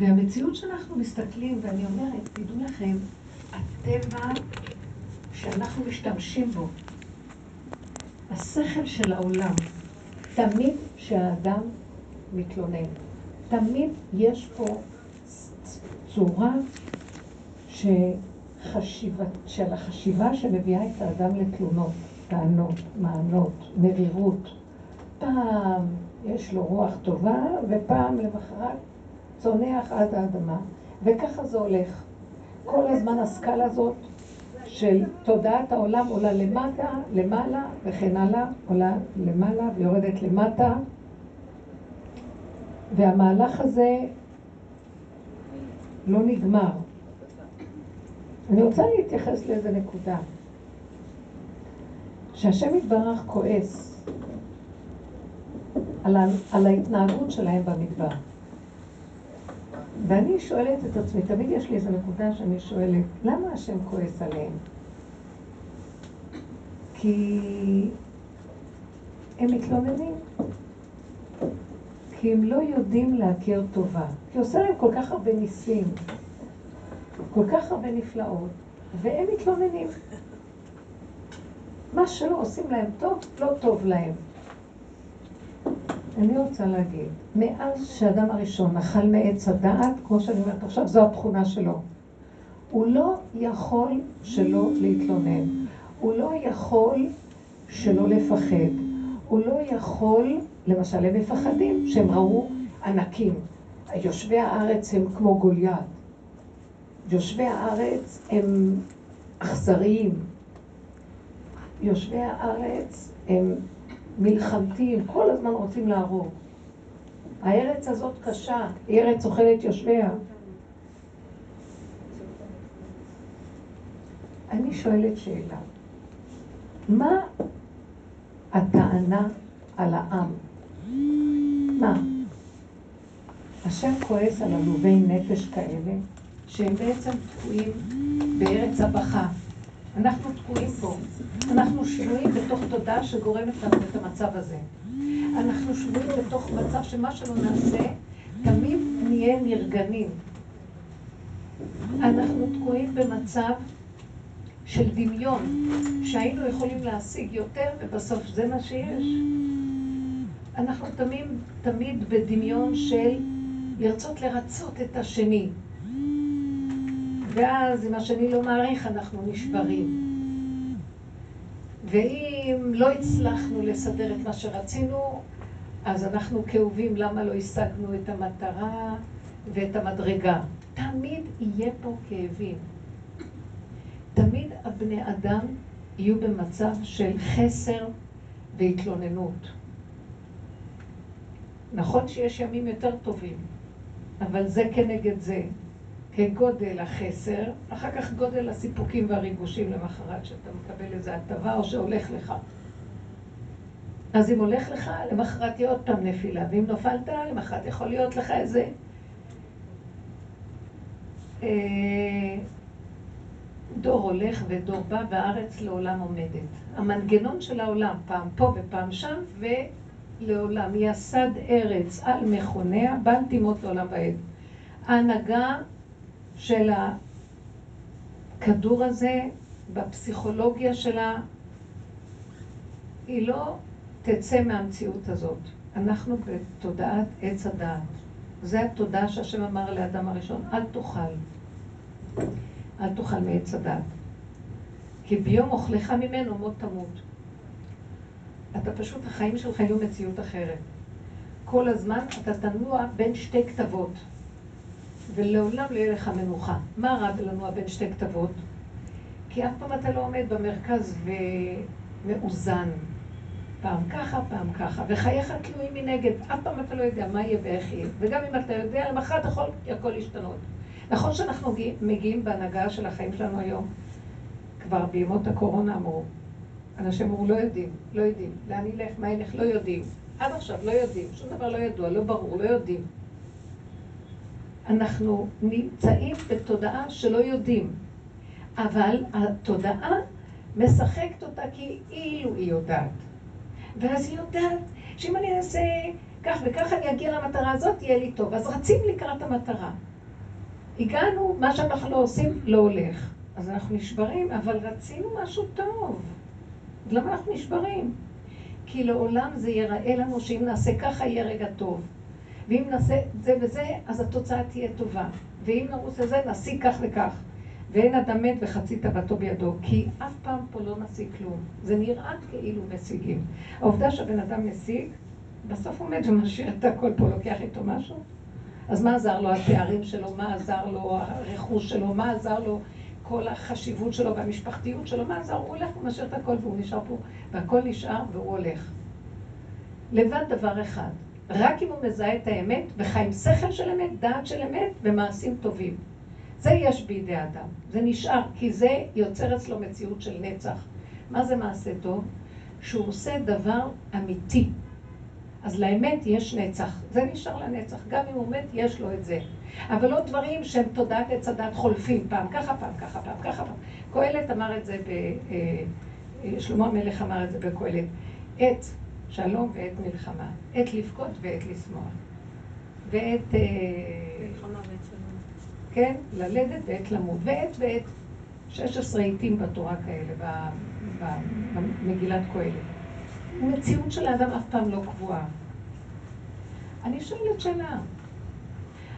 והמציאות שאנחנו מסתכלים, ואני אומרת, תדעו לכם, הטבע שאנחנו משתמשים בו, השכל של העולם, תמיד שהאדם מתלונן, תמיד יש פה צורה שחשיבה, של החשיבה שמביאה את האדם לתלונות, טענות, מענות, מרירות. פעם יש לו רוח טובה, ופעם למחרת צונח עד האדמה, וככה זה הולך. כל הזמן הסקאלה הזאת של תודעת העולם עולה למטה, למעלה וכן הלאה, עולה למעלה ויורדת למטה. והמהלך הזה לא נגמר. אני רוצה להתייחס לאיזה נקודה. שהשם יתברך כועס על, על ההתנהגות שלהם במדבר. ואני שואלת את עצמי, תמיד יש לי איזו נקודה שאני שואלת, למה השם כועס עליהם? כי הם מתלוננים. כי הם לא יודעים להכיר טובה. כי עושה להם כל כך הרבה ניסים, כל כך הרבה נפלאות, והם מתלוננים. מה שלא עושים להם טוב, לא טוב להם. אני רוצה להגיד, מאז שאדם הראשון אכל מעץ הדעת, כמו שאני אומרת עכשיו, זו התכונה שלו. הוא לא יכול שלא להתלונן. הוא לא יכול שלא לפחד. הוא לא יכול, למשל, הם מפחדים שהם ראו ענקים. יושבי הארץ הם כמו גוליית. יושבי הארץ הם אכזריים. יושבי הארץ הם מלחמתיים, כל הזמן רוצים להרוג. הארץ הזאת קשה, היא ארץ אוכלת יושביה. אני שואלת שאלה, מה הטענה על העם? מה? השם כועס על עלובי נפש כאלה, שהם בעצם תקועים בארץ הבכה. אנחנו תקועים פה. אנחנו שבויים בתוך תודעה שגורמת לנו את המצב הזה. אנחנו שבויים בתוך מצב שמה שלא נעשה, תמיד נהיה נרגנים. אנחנו תקועים במצב של דמיון, שהיינו יכולים להשיג יותר, ובסוף זה מה שיש. אנחנו תמיד, תמיד בדמיון של לרצות לרצות את השני. ואז אם השני לא מעריך, אנחנו נשברים. ואם לא הצלחנו לסדר את מה שרצינו, אז אנחנו כאובים למה לא השגנו את המטרה ואת המדרגה. תמיד יהיה פה כאבים. תמיד הבני אדם יהיו במצב של חסר והתלוננות. נכון שיש ימים יותר טובים, אבל זה כנגד זה. כגודל החסר, אחר כך גודל הסיפוקים והריגושים למחרת, שאתה מקבל איזו הטבה או שהולך לך. אז אם הולך לך, למחרת תהיה עוד פעם נפילה, ואם נפלת, למחרת יכול להיות לך איזה... אה, דור הולך ודור בא, והארץ לעולם עומדת. המנגנון של העולם, פעם פה ופעם שם, ולעולם. יסד ארץ על מכוניה, בל תימות לעולם ועד. ההנהגה של הכדור הזה, בפסיכולוגיה שלה, היא לא תצא מהמציאות הזאת. אנחנו בתודעת עץ הדעת. זה התודעה שהשם אמר לאדם הראשון, אל תאכל. אל תאכל מעץ הדעת. כי ביום אוכלך ממנו מות תמות. אתה פשוט, החיים שלך יהיו מציאות אחרת. כל הזמן אתה תנוע בין שתי כתבות. ולעולם לא יהיה לך מנוחה. מה רע בלנוע בין שתי כתבות? כי אף פעם אתה לא עומד במרכז ומאוזן. פעם ככה, פעם ככה, וחייך תלויים מנגד, אף פעם אתה לא יודע מה יהיה ואיך יהיה. וגם אם אתה יודע, למחרת יכול הכל להשתנות. נכון שאנחנו מגיעים בהנהגה של החיים שלנו היום, כבר בימות הקורונה אמרו, אנשים אמרו, לא יודעים, לא יודעים, לאן ילך, מה ילך, לא יודעים. עד עכשיו לא יודעים, שום דבר לא ידוע, לא ברור, לא יודעים. אנחנו נמצאים בתודעה שלא יודעים, אבל התודעה משחקת אותה כאילו היא יודעת. ואז היא יודעת שאם אני אעשה כך וכך אני אגיע למטרה הזאת, יהיה לי טוב. אז רצים לקראת המטרה. הגענו, מה שאנחנו לא עושים, לא הולך. אז אנחנו נשברים, אבל רצינו משהו טוב. למה אנחנו נשברים? כי לעולם זה ייראה לנו שאם נעשה ככה יהיה רגע טוב. ואם נעשה זה וזה, אז התוצאה תהיה טובה. ואם נרוץ לזה, נשיג כך וכך. ואין אדם מת וחצי תאוותו בידו, כי אף פעם פה לא נשיג כלום. זה נראה כאילו משיגים. העובדה שהבן אדם משיג, בסוף עומד ומשאיר את הכל פה, לוקח איתו משהו. אז מה עזר לו התארים שלו, מה עזר לו הרכוש שלו, מה עזר לו כל החשיבות שלו והמשפחתיות שלו, מה עזר? הוא הולך ומשאיר את הכל והוא נשאר פה, והכל נשאר והוא הולך. לבד דבר אחד, רק אם הוא מזהה את האמת וחי עם שכל של אמת, דעת של אמת ומעשים טובים. זה יש בידי אדם, זה נשאר, כי זה יוצר אצלו מציאות של נצח. מה זה מעשה טוב? שהוא עושה דבר אמיתי. אז לאמת יש נצח, זה נשאר לנצח, גם אם הוא מת יש לו את זה. אבל לא דברים שהם תודעת עץ הדת חולפים, פעם ככה, פעם ככה, פעם ככה, פעם. קהלת אמר את זה, ב, אה, אה, שלמה המלך אמר את זה בקהלת, עת שלום ועת מלחמה, עת לבכות ועת לשמוח, ועת... אה, מלחמה ועת שלום. כן, ללדת ועת למות, ועת ועת, 16 עיתים בתורה כאלה, במגילת קהלת. מציאות של האדם אף פעם לא קבועה. אני שואלת שאלה.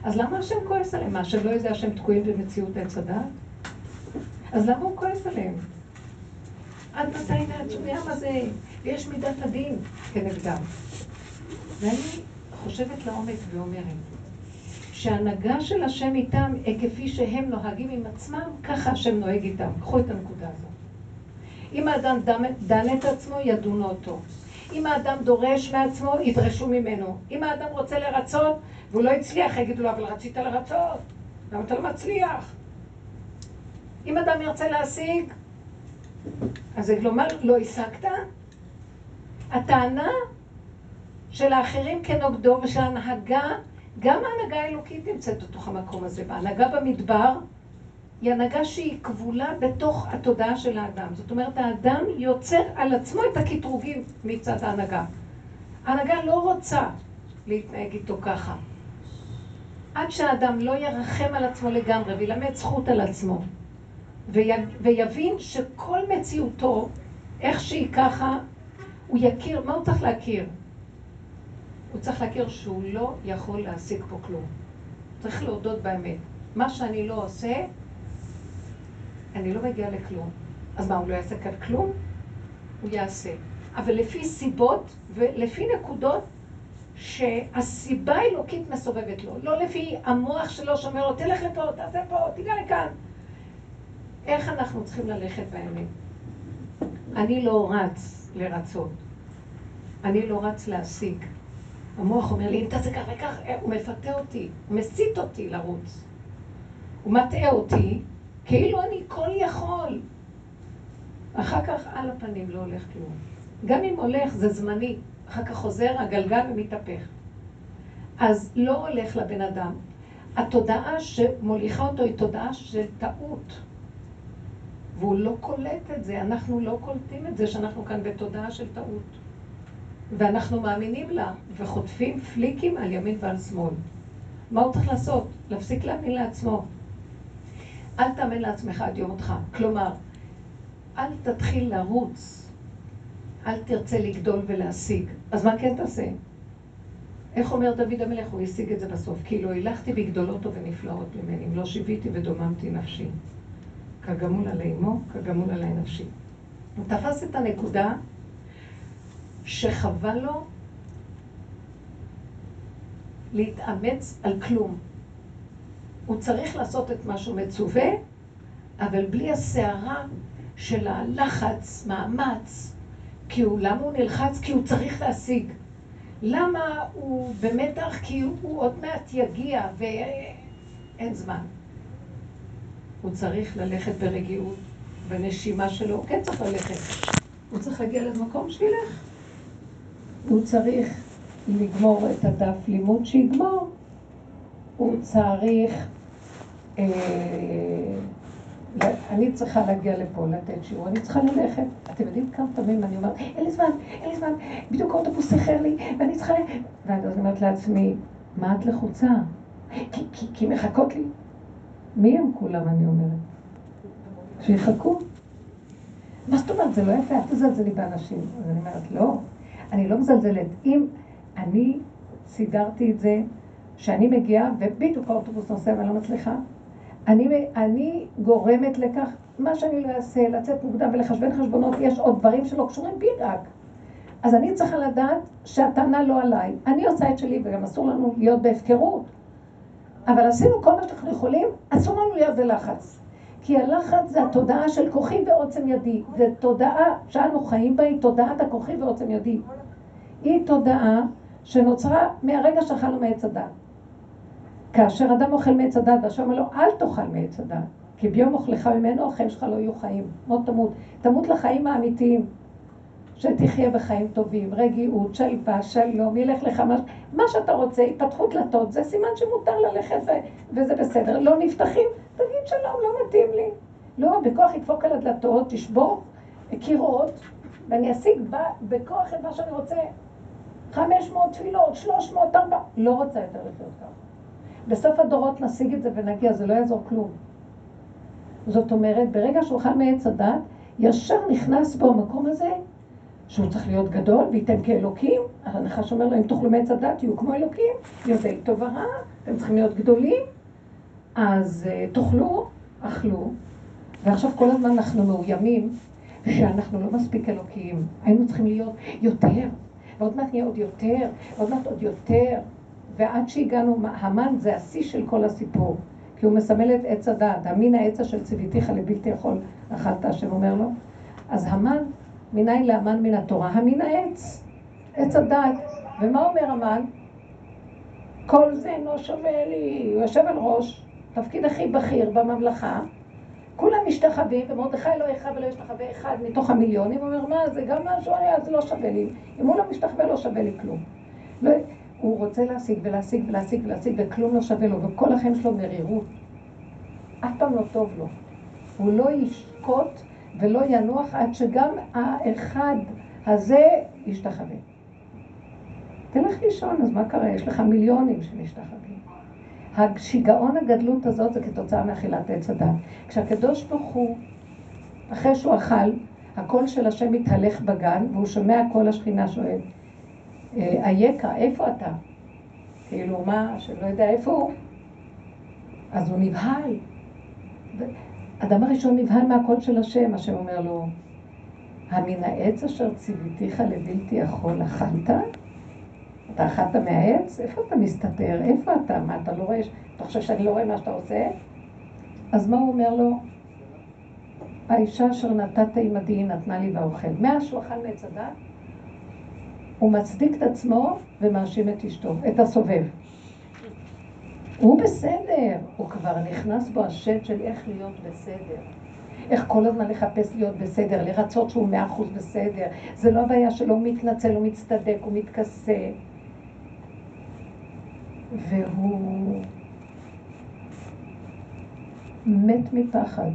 אז למה השם כועס עליהם? מה, השם לא יודע שהם תקועים במציאות עץ הדת? אז למה הוא כועס עליהם? עד מתי נעצום ים הזה? ויש מידת הדין כנגדם. ואני חושבת לעומק ואומרת, שההנהגה של השם איתם, כפי שהם נוהגים עם עצמם, ככה השם נוהג איתם. קחו את הנקודה הזאת. אם האדם דן את עצמו, ידונו אותו. אם האדם דורש מעצמו, ידרשו ממנו. אם האדם רוצה לרצות, והוא לא הצליח, יגידו לו, אבל רצית לרצות, למה אתה לא מצליח? אם אדם ירצה להשיג, אז זה לומר, לא השגת? הטענה של האחרים כנוגדו ושל ההנהגה, גם ההנהגה האלוקית נמצאת בתוך המקום הזה. וההנהגה במדבר היא הנהגה שהיא כבולה בתוך התודעה של האדם. זאת אומרת, האדם יוצר על עצמו את הקטרוגים מצד ההנהגה. ההנהגה לא רוצה להתנהג איתו ככה. עד שהאדם לא ירחם על עצמו לגמרי וילמד זכות על עצמו, ויבין שכל מציאותו, איך שהיא ככה, הוא יכיר, מה הוא צריך להכיר? הוא צריך להכיר שהוא לא יכול להשיג פה כלום. צריך להודות באמת. מה שאני לא עושה, אני לא מגיע לכלום. אז מה, הוא לא יעשה כאן כלום? הוא יעשה. אבל לפי סיבות ולפי נקודות שהסיבה האלוקית מסובבת לו, לא לפי המוח שלו שאומר לו, תלך לפה, תעשה פה, תיגע לכאן. איך אנחנו צריכים ללכת באמת? אני לא רץ לרצות. אני לא רץ להשיג. המוח אומר לי, אם תעשה כך וכך, הוא מפתה אותי, הוא מסית אותי לרוץ. הוא מטעה אותי, כאילו אני כל יכול. אחר כך על הפנים לא הולך כלום. גם אם הולך זה זמני, אחר כך חוזר הגלגל ומתהפך. אז לא הולך לבן אדם. התודעה שמוליכה אותו היא תודעה של טעות. והוא לא קולט את זה, אנחנו לא קולטים את זה שאנחנו כאן בתודעה של טעות. ואנחנו מאמינים לה, וחוטפים פליקים על ימין ועל שמאל. מה הוא צריך לעשות? להפסיק להאמין לעצמו. אל תאמן לעצמך עד יום אותך. כלומר, אל תתחיל לרוץ, אל תרצה לגדול ולהשיג. אז מה כן תעשה? איך אומר דוד המלך? הוא השיג את זה בסוף. כאילו הילכתי בגדולות ובנפלאות ממני, אם לא שיוויתי ודוממתי נפשי. כגמול עלי אמו, כגמול עלי נפשי. הוא תפס את הנקודה שחבל לו להתאמץ על כלום. הוא צריך לעשות את מה שהוא מצווה, אבל בלי הסערה של הלחץ, מאמץ, כי הוא, למה הוא נלחץ? כי הוא צריך להשיג. למה הוא במתח? כי הוא עוד מעט יגיע ואין זמן. הוא צריך ללכת ברגיעות, בנשימה שלו, הוא כן צריך ללכת. הוא צריך להגיע למקום שילך. הוא צריך לגמור את הדף לימוד שיגמור. הוא צריך אה, אני צריכה להגיע לפה, לתת שיעור, אני צריכה ללכת. אתם יודעים כמה פעמים אני אומרת, אין לי זמן, אין לי זמן, בדיוק האוטובוס איחר לי, ואני צריכה. ואז אני אומרת לעצמי, מה את לחוצה? כי, כי, כי מחכות לי. מי הם כולם, אני אומרת? שיחכו. מה זאת אומרת, זה לא יפה, אל תזלזלי באנשים. אז אני אומרת, לא, אני לא מזלזלת. אם אני סידרתי את זה, שאני מגיעה, ובדיוק האוטובוס נוסע ואני לא מצליחה, אני, אני גורמת לכך, מה שאני לא אעשה, לצאת מוקדם ולחשבן חשבונות, יש עוד דברים שלא קשורים בי רק. אז אני צריכה לדעת שהטענה לא עליי. אני עושה את שלי, וגם אסור לנו להיות בהפקרות. אבל עשינו כל מה שאנחנו יכולים, אסור לנו להיות בלחץ. כי הלחץ זה התודעה של כוחי ועוצם ידי. זו תודעה שאנו חיים בה, היא תודעת הכוחי ועוצם ידי. היא תודעה שנוצרה מהרגע שאכלנו מעץ הדת. כאשר אדם אוכל מעץ הדת, והשם אומר לו, אל תאכל מעץ הדת, כי ביום אוכלך ממנו החיים שלך לא יהיו חיים. מות תמות. תמות לחיים האמיתיים. שתחיה בחיים טובים, רגיעות, שלווה, שלום, ילך לך מה, מה שאתה רוצה, התפתחות דלתות, זה סימן שמותר ללכת וזה בסדר. לא נפתחים, תגיד שלום, לא מתאים לי. לא, בכוח ידפוק על הדלתות, תשבור קירות, ואני אשיג בכוח את מה שאני רוצה. 500 תפילות, 300, 400, לא רוצה יותר לחיות ככה. בסוף הדורות נשיג את זה ונגיע, זה לא יעזור כלום. זאת אומרת, ברגע שהוא אכל מעץ הדת, ישר נכנס בו המקום הזה שהוא צריך להיות גדול וייתן כאלוקים, הנחש אומר לו, אם תאכלו מעץ הדת, תהיו כמו אלוקים, יודעי טוב ורע, אתם צריכים להיות גדולים, אז uh, תאכלו, אכלו, ועכשיו כל הזמן אנחנו מאוימים שאנחנו לא מספיק אלוקיים, היינו צריכים להיות יותר, ועוד מעט נהיה עוד יותר, ועוד מעט עוד יותר, ועד שהגענו, המן זה השיא של כל הסיפור, כי הוא מסמל את עץ הדעת, המין העץ אשר ציוויתיך לבלתי יכול אכלת, השם אומר לו. אז המן מניין לאמן מן התורה? המין העץ, עץ הדת. ומה אומר המן? כל זה לא שווה לי, הוא יושב על ראש, תפקיד הכי בכיר בממלכה, כולם משתחווים, ומרדכי לא יכרע ולא ישתחווה אחד מתוך המיליונים, הוא אומר, מה, זה גם משהו, אז לא שווה לי. אם הוא לא משתחווה, לא שווה לי כלום. הוא רוצה להשיג ולהשיג ולהשיג ולהשיג, וכלום לא שווה לו, וכל החיים שלו מרירות. אף פעם לא טוב לו. הוא לא ישקוט ולא ינוח עד שגם האחד הזה ישתחווה. תלך לישון, אז מה קרה? יש לך מיליונים שמשתחווים. השיגעון הגדלות הזאת זה כתוצאה מאכילת עץ הדת. כשהקדוש ברוך הוא, אחרי שהוא אכל, הקול של השם מתהלך בגן, והוא שומע קול השכינה שואל, אה, אייכה, איפה אתה? כאילו, מה, שלא יודע איפה הוא? אז הוא נבהל. אדם הראשון נבהל מהקול של השם, השם אומר לו, המן העץ אשר ציוויתיך לבלתי יכול אכלת? אתה אכלת מהעץ? איפה אתה מסתתר? איפה אתה? מה, אתה לא רואה? אתה חושב שאני לא רואה מה שאתה עושה? אז מה הוא אומר לו? האישה אשר נתת עמדי היא נתנה לי והאוכל. מאז שהוא אכל מעץ הדת, הוא מצדיק את עצמו ומאשים את אשתו, את הסובב. הוא בסדר, הוא כבר נכנס בו השד של איך להיות בסדר. איך כל הזמן לחפש להיות בסדר, לרצות שהוא מאה אחוז בסדר. זה לא הבעיה שלו, הוא מתנצל, הוא מצטדק, הוא מתכסה. והוא מת מפחד.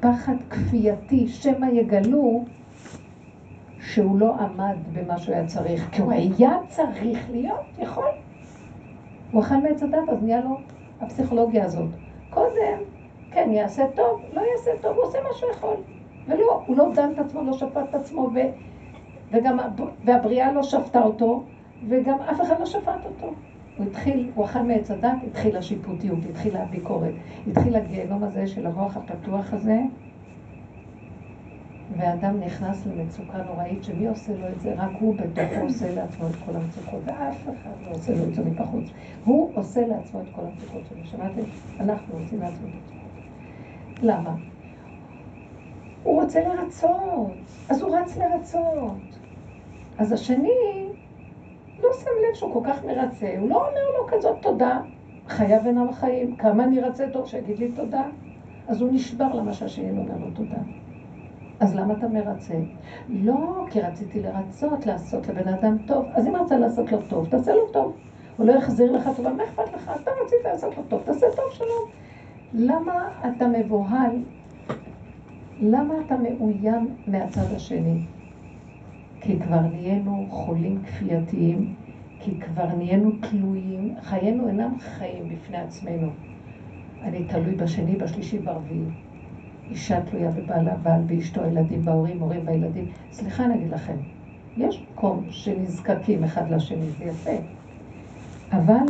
פחד כפייתי, שמא יגלו שהוא לא עמד במה שהוא היה צריך, כי הוא היה צריך להיות, יכול. הוא אכל מעץ הדת, אז נהיה לו הפסיכולוגיה הזאת. קודם, כן, יעשה טוב, לא יעשה טוב, הוא עושה מה שהוא יכול. ולא, הוא לא דן את עצמו, לא שפט את עצמו, ו, וגם, והבריאה לא שפטה אותו, וגם אף אחד לא שפט אותו. הוא התחיל, הוא אכל מעץ הדת, התחילה השיפוטיות, התחילה הביקורת, התחיל הגיהנום הזה של המוח הפתוח הזה, ואדם נכנס למצוקה נוראית, שמי עושה לו את זה? רק הוא בתוכו עושה לעצמו את כל המצוקות, ואף אחד לא עושה לו את זה מבחוץ. הוא עושה לעצמו את כל המצוקות שלו. שמעתם? אנחנו עושים לעצמו את המצוקות. למה? הוא רוצה לרצות, אז הוא רץ לרצות. אז השני לא שם לב שהוא כל כך מרצה, הוא לא אומר לו כזאת תודה. חייו אינם החיים, כמה אני רצה טוב, שיגיד לי תודה. אז הוא נשבר למה שהשני אומר לו תודה. אז למה אתה מרצה? לא, כי רציתי לרצות, לעשות לבן אדם טוב. אז אם רצה לעשות לו טוב, תעשה לו טוב. הוא לא יחזיר לך טובה, מה אכפת לך? אתה רצית לעשות לו טוב, תעשה טוב שלום. למה אתה מבוהל? למה אתה מאוים מהצד השני? כי כבר נהיינו חולים כפייתיים, כי כבר נהיינו תלויים, חיינו אינם חיים בפני עצמנו. אני תלוי בשני, בשלישי, ברביעי. אישה תלויה בבעלה, בעל באשתו, ילדים בהורים, הורים בילדים. סליחה, אני אגיד לכם, יש מקום שנזקקים אחד לשני, זה יפה. אבל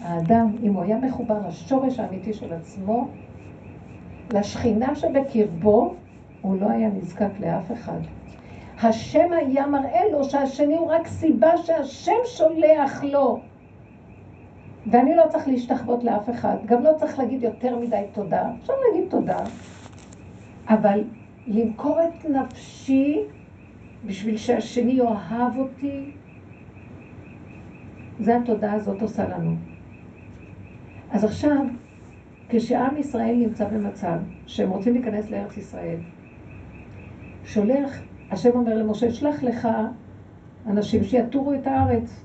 האדם, אם הוא היה מחובר לשורש האמיתי של עצמו, לשכינה שבקרבו, הוא לא היה נזקק לאף אחד. השם היה מראה לו שהשני הוא רק סיבה שהשם שולח לו. ואני לא צריך להשתחוות לאף אחד, גם לא צריך להגיד יותר מדי תודה. אפשר להגיד תודה, אבל למכור את נפשי בשביל שהשני יאהב אותי, זה התודעה הזאת עושה לנו. אז עכשיו, כשעם ישראל נמצא במצב שהם רוצים להיכנס לארץ ישראל, שולח, השם אומר למשה, שלח לך אנשים שיתורו את הארץ.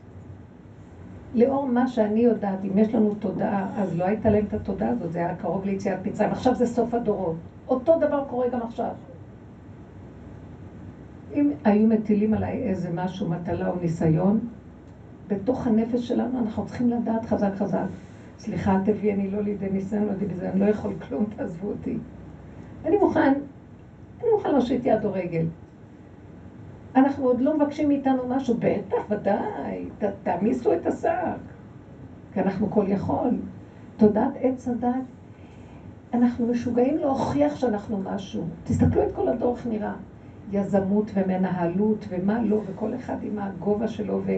לאור מה שאני יודעת, אם יש לנו תודעה, אז לא הייתה להם את התודעה הזאת, זה היה קרוב ליציאת מצרים. עכשיו זה סוף הדורות. אותו דבר קורה גם עכשיו. אם היו מטילים עליי איזה משהו, מטלה או ניסיון, בתוך הנפש שלנו אנחנו צריכים לדעת חזק חזק. סליחה, אל תביאי, אני לא לידי ניסיון, לא לידי בזה, אני לא יכול כלום, תעזבו אותי. אני מוכן, אני מוכן להושיט יד או רגל. אנחנו עוד לא מבקשים מאיתנו משהו, בטח, ודאי, ת, תעמיסו את השק, כי אנחנו כל יכול. תודעת עץ הדת, אנחנו משוגעים להוכיח שאנחנו משהו. תסתכלו את כל הדור איך נראה. יזמות ומנהלות ומה לא, וכל אחד עם הגובה שלו, ו...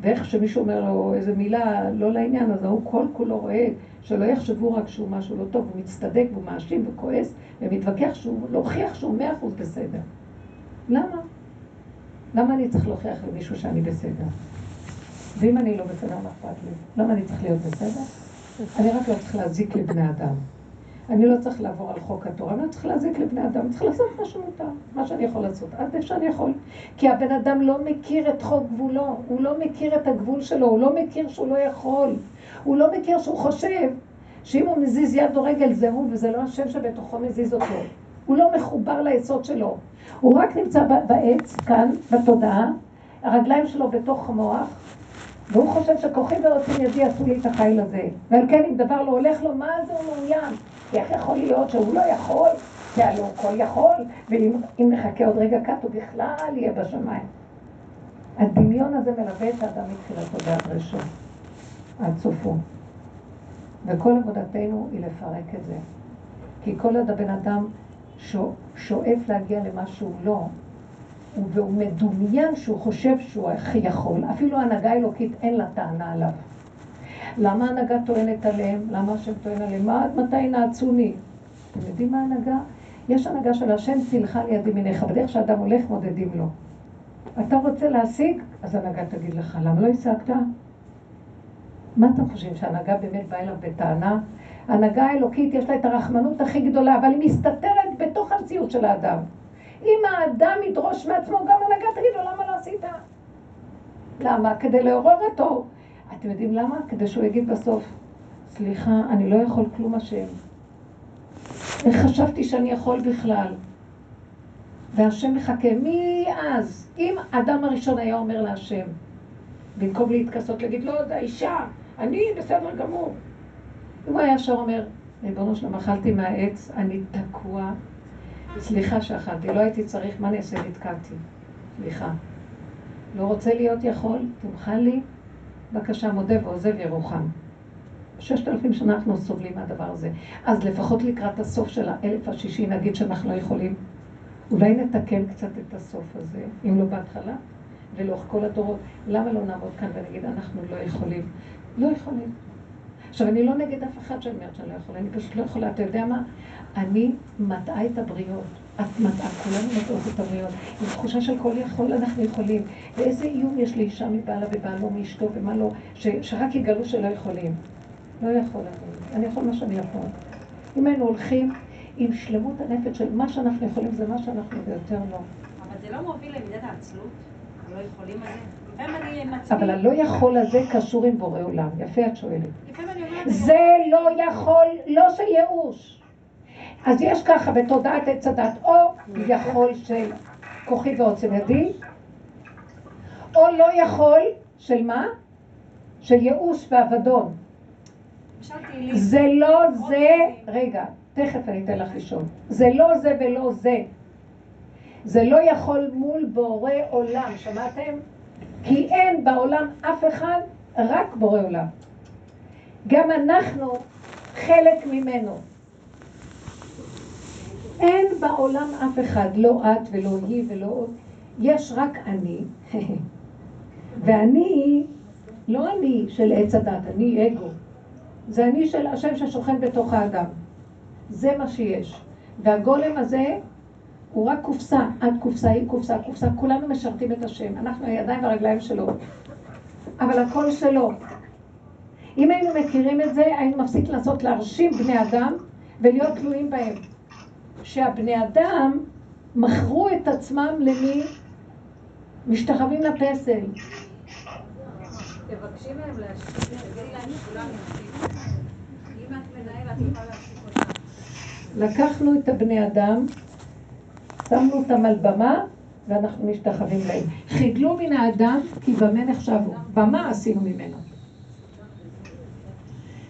ואיך שמישהו אומר לו איזה מילה לא לעניין, אז ההוא כל כולו רואה, שלא יחשבו רק שהוא משהו לא טוב, הוא מצטדק והוא מאשים וכועס ומתווכח שהוא, להוכיח שהוא מאה אחוז בסדר. למה? למה אני צריך להוכיח למישהו שאני בסדר? ואם אני לא בסדר, מה אכפת לי? למה אני צריך להיות בסדר? אני רק לא צריך להזיק לבני אדם. אני לא צריך לעבור על חוק התורה, אני לא צריך להזיק לבני אדם, אני צריך לעשות מה שמותר, מה שאני יכול לעשות, עד איפה שאני יכול. כי הבן אדם לא מכיר את חוק גבולו, הוא לא מכיר את הגבול שלו, הוא לא מכיר שהוא לא יכול, הוא לא מכיר שהוא חושב שאם הוא מזיז יד או רגל זה הוא, וזה לא השם שבתוכו מזיז אותו. הוא לא מחובר ליסוד שלו. הוא רק נמצא בעץ, כאן, בתודעה, הרגליים שלו בתוך המוח, והוא חושב שכוחי ורוצים ידי עשו לי את החיל הזה. ועל כן אם דבר לא הולך לו, מה זה הוא מעוניין? כי איך יכול להיות שהוא לא יכול, כי הלוא הוא כל יכול, ואם נחכה עוד רגע קט הוא בכלל יהיה בשמיים. הדמיון הזה מלווה את האדם מתחילתו ועד ראשו, עד סופו. וכל עבודתנו היא לפרק את זה. כי כל עוד הבן אדם שואף להגיע למה שהוא לא, והוא מדומיין שהוא חושב שהוא הכי יכול, אפילו הנהגה אלוקית אין לה טענה עליו. למה הנהגה טוענת עליהם? למה השם טוען עליהם? מה, מתי נעצוני? אתם יודעים מה הנהגה? יש הנהגה של השם צילך לידי מניך, בדרך שאדם הולך מודדים לו. אתה רוצה להשיג? אז הנהגה תגיד לך, למה לא השגת? מה אתם חושבים, שהנהגה באמת באה אליו בטענה? הנהגה האלוקית יש לה את הרחמנות הכי גדולה, אבל היא מסתתרת בתוך המציאות של האדם. אם האדם ידרוש מעצמו, גם הנהגה תגיד לו, למה לא עשית? למה? כדי לעורר אותו. אתם יודעים למה? כדי שהוא יגיד בסוף, סליחה, אני לא יכול כלום השם. איך חשבתי שאני יכול בכלל? והשם מחכה מאז. אם האדם הראשון היה אומר להשם, במקום להתכסות, להגיד, לא, זה האישה, אני בסדר גמור. הוא היה ישר אומר, ריבונו שלום, אכלתי מהעץ, אני תקוע, סליחה שאכלתי, לא הייתי צריך, מה אני אעשה? נתקעתי. סליחה. לא רוצה להיות יכול, תמחל לי, בבקשה, מודה ועוזב ירוחם. ששת אלפים שנה אנחנו סובלים מהדבר הזה. אז לפחות לקראת הסוף של האלף השישי נגיד שאנחנו לא יכולים. אולי נתקן קצת את הסוף הזה, אם לא בהתחלה, ולאורך כל הדורות. למה לא נעמוד כאן ונגיד אנחנו לא יכולים? לא יכולים. עכשיו, אני לא נגד אף אחד שאני אומרת שאני לא יכולה, אני פשוט לא יכולה. אתה יודע מה? אני מטעה את הבריות. את מטעה, כולנו מטעות את הבריות. עם תחושה של כל יכול אנחנו יכולים. ואיזה איום יש לאישה מבעלה ובעלו מאשתו ומה לא, ש, שרק יגלו שלא יכולים. לא יכול אני. אני יכול מה שאני יכול. אם היינו הולכים עם שלמות הנפש של מה שאנחנו יכולים זה מה שאנחנו ויותר לא. אבל זה לא מוביל למידת העצלות? לא יכולים על זה? אבל הלא יכול הזה קשור עם בורא עולם. יפה את שואלת. זה לא יכול, לא של ייאוש. אז יש ככה בתודעת עץ הדת, או יכול של כוחי ועוצם ידי, או לא יכול של מה? של ייאוש ואבדון. זה לא זה, רגע, תכף אני אתן לך לשאול. זה לא זה ולא זה. זה לא יכול מול בורא עולם, שמעתם? כי אין בעולם אף אחד, רק בורא עולם. גם אנחנו חלק ממנו. אין בעולם אף אחד, לא את ולא היא ולא עוד. יש רק אני, ואני, לא אני של עץ הדת, אני אגו. זה אני של השם ששוכן בתוך האדם. זה מה שיש. והגולם הזה הוא רק קופסה, את קופסה, היא קופסה, קופסה, כולנו משרתים את השם. אנחנו הידיים והרגליים שלו. אבל הכל שלו. אם היינו מכירים את זה, היינו מפסיק לעשות להרשים בני אדם ולהיות תלויים בהם. שהבני אדם מכרו את עצמם למי? משתחווים לפסל. תבקשי מהם להשאיר, תגידי להם שכולם. אם את מנהלת, את יכולה אותם. לקחנו את הבני אדם, שמנו אותם על במה, ואנחנו משתחווים להם. חידלו מן האדם, כי במה נחשבו. במה עשינו ממנו.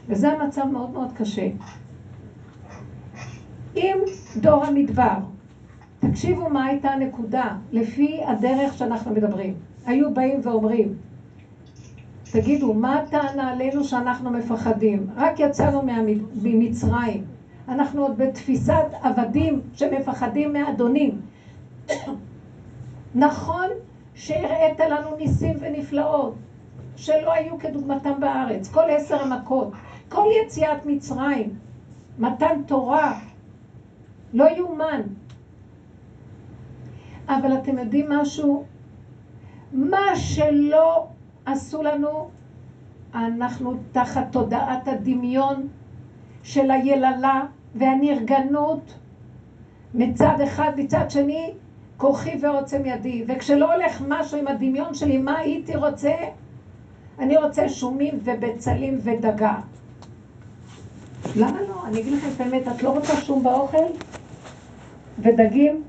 וזה המצב מאוד מאוד קשה. אם דור המדבר, תקשיבו מה הייתה הנקודה, לפי הדרך שאנחנו מדברים. היו באים ואומרים, תגידו, מה הטענה עלינו שאנחנו מפחדים? רק יצאנו ממצרים. אנחנו עוד בתפיסת עבדים שמפחדים מאדונים. נכון שהראית לנו ניסים ונפלאות שלא היו כדוגמתם בארץ, כל עשר המכות, כל יציאת מצרים, מתן תורה, לא יאומן. אבל אתם יודעים משהו? מה שלא עשו לנו, אנחנו תחת תודעת הדמיון של היללה והנרגנות מצד אחד, מצד שני, כוחי ועוצם ידי. וכשלא הולך משהו עם הדמיון שלי, מה הייתי רוצה? אני רוצה שומים ובצלים ודגה. למה לא? אני אגיד לכם את האמת, את לא רוצה שום באוכל? ודגים?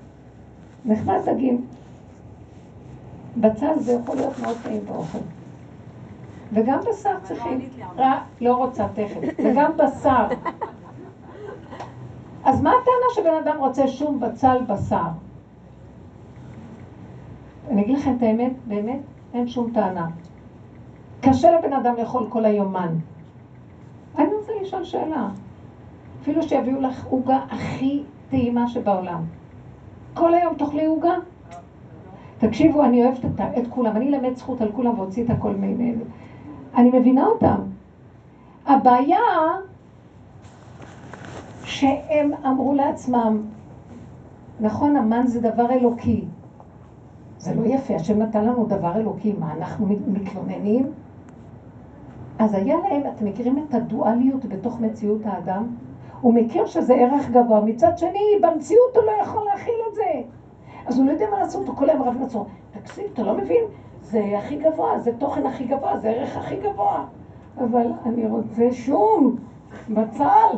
נחמד דגים. בצל זה יכול להיות מאוד טעים באוכל. וגם בשר צריכים. רע, לא רוצה תכף. וגם בשר. אז מה הטענה שבן אדם רוצה שום בצל בשר? אני אגיד לכם את האמת, באמת, אין שום טענה. קשה לבן אדם לאכול כל היומן. אני רוצה לשאול שאלה. אפילו שיביאו לך עוגה הכי טעימה שבעולם. כל היום תאכלי עוגה? תקשיבו, אני אוהבת את, את כולם, אני אלמד זכות על כולם ואוציא את הכל מעינינו. אני מבינה אותם. הבעיה שהם אמרו לעצמם, נכון, המן זה דבר אלוקי. זה לא יפה, השם נתן לנו דבר אלוקי, מה, אנחנו מתלוננים? אז היה להם, אתם מכירים את הדואליות בתוך מציאות האדם? הוא מכיר שזה ערך גבוה, מצד שני, במציאות הוא לא יכול להכיל את זה. אז הוא לא יודע מה לעשות, הוא כל היום רב נצור. תקשיב, אתה לא מבין? זה הכי גבוה, זה תוכן הכי גבוה, זה ערך הכי גבוה. אבל אני רוצה שום, בצל,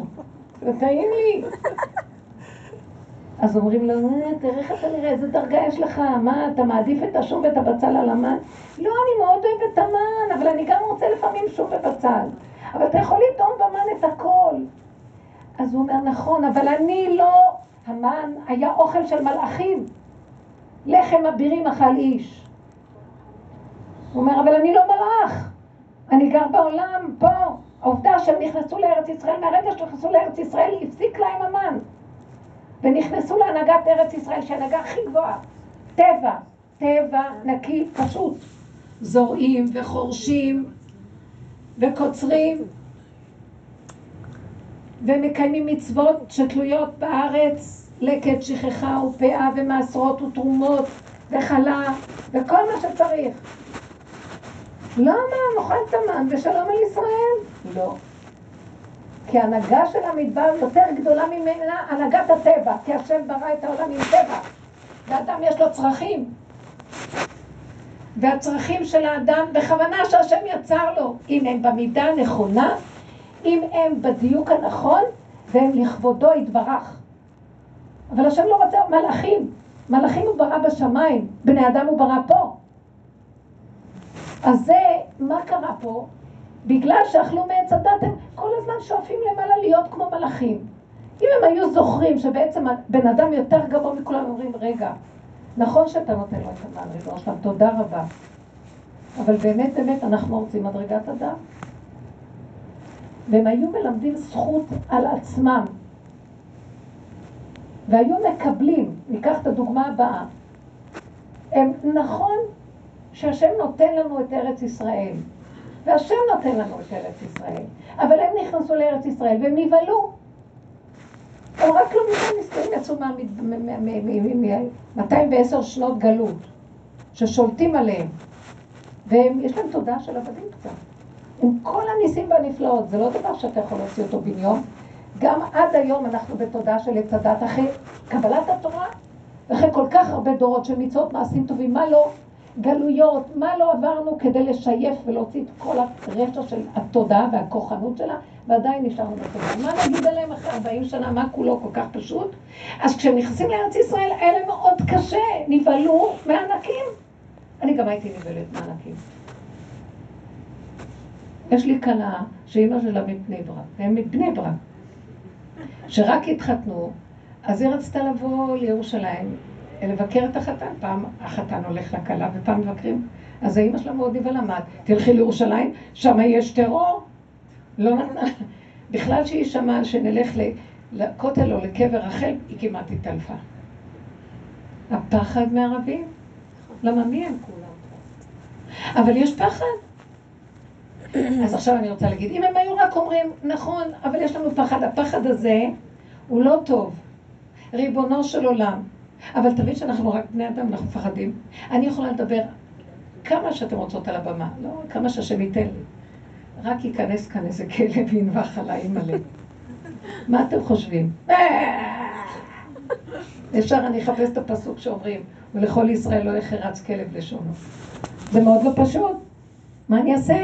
זה טעים לי. אז אומרים לו, אה, תראה איך אתה נראה, איזה דרגה יש לך, מה, אתה מעדיף את השום ואת הבצל על המן? לא, אני מאוד אוהב את המן, אבל אני גם רוצה לפעמים שום ובצל. אבל אתה יכול לטעום במן את הכל. אז הוא אומר, נכון, אבל אני לא, המן היה אוכל של מלאכים. לחם אבירים אכל איש. הוא אומר, אבל אני לא מלאך, אני גר בעולם, פה. העובדה שהם נכנסו לארץ ישראל, מהרגע שנכנסו לארץ ישראל, הפסיק להם המן. ונכנסו להנהגת ארץ ישראל, שהיא הכי גבוהה. טבע, טבע נקי, פשוט. זורעים וחורשים וקוצרים ומקיימים מצוות שתלויות בארץ, לקט, שכחה ופאה ומעשרות ותרומות וחלה וכל מה שצריך. למה? נאכל את המן ושלום על ישראל? לא. כי ההנהגה של המדבר יותר גדולה ממנה הנהגת הטבע, כי השם ברא את העולם עם טבע, ואדם יש לו צרכים. והצרכים של האדם בכוונה שהשם יצר לו, אם הם במידה הנכונה, אם הם בדיוק הנכון, והם לכבודו יתברך. אבל השם לא רוצה מלאכים. מלאכים הוא ברא בשמיים, בני אדם הוא ברא פה. אז זה, מה קרה פה? בגלל שאכלו מעץ הדת, הם כל הזמן שואפים למעלה להיות כמו מלאכים. אם הם היו זוכרים שבעצם בן אדם יותר גבוה מכולם, אומרים, רגע, נכון שאתה נותן לו את המען ריבונו שלם, תודה רבה. אבל באמת באמת אנחנו רוצים מדרגת אדם. והם היו מלמדים זכות על עצמם. והיו מקבלים, ניקח את הדוגמה הבאה, הם נכון שהשם נותן לנו את ארץ ישראל, והשם נותן לנו את ארץ ישראל, אבל הם נכנסו לארץ ישראל והם נבהלו. הם רק לא מזמן מסתכלים יצאו מ-210 שנות גלות, ששולטים עליהם, ויש להם תודעה של עבדים קצת. עם כל הניסים והנפלאות, זה לא דבר שאתה יכול להוציא אותו בן יום. גם עד היום אנחנו בתודעה של עץ הדת, אחרי קבלת התורה, ואחרי כל כך הרבה דורות של מצוות מעשים טובים, מה לא? גלויות, מה לא עברנו כדי לשייף ולהוציא את כל הרשע של התודעה והכוחנות שלה, ועדיין נשארנו בתודעה. מה נגיד עליהם אחרי 40 שנה, מה כולו כל כך פשוט? אז כשהם נכנסים לארץ ישראל, להם מאוד קשה, נבהלו מענקים. אני גם הייתי נבהלת מענקים. יש לי כלה שאימא שלה מבני ברק, והם מבני ברק, שרק התחתנו, אז היא רצתה לבוא לירושלים, לבקר את החתן. פעם החתן הולך לכלה ופעם מבקרים. אז האימא שלה מאוד נבהלה, מה, תלכי לירושלים, שם יש טרור? לא נתנה. בכלל שהיא שמעה שנלך לכותל או לקבר רחל, היא כמעט התעלפה. הפחד מערבים? למה מי הם כולם? אבל יש פחד. אז עכשיו אני רוצה להגיד, אם הם היו רק אומרים, נכון, אבל יש לנו פחד, הפחד הזה הוא לא טוב. ריבונו של עולם. אבל תמיד שאנחנו רק בני אדם, אנחנו מפחדים. אני יכולה לדבר כמה שאתם רוצות על הבמה, לא כמה שהשם ייתן לי. רק ייכנס כאן איזה כלב וינבח עליי מלא. מה אתם חושבים? ישר אני אחפש את הפסוק שאומרים, ולכל ישראל לא יחרץ כלב לשונו. זה מאוד לא פשוט. מה אני אעשה?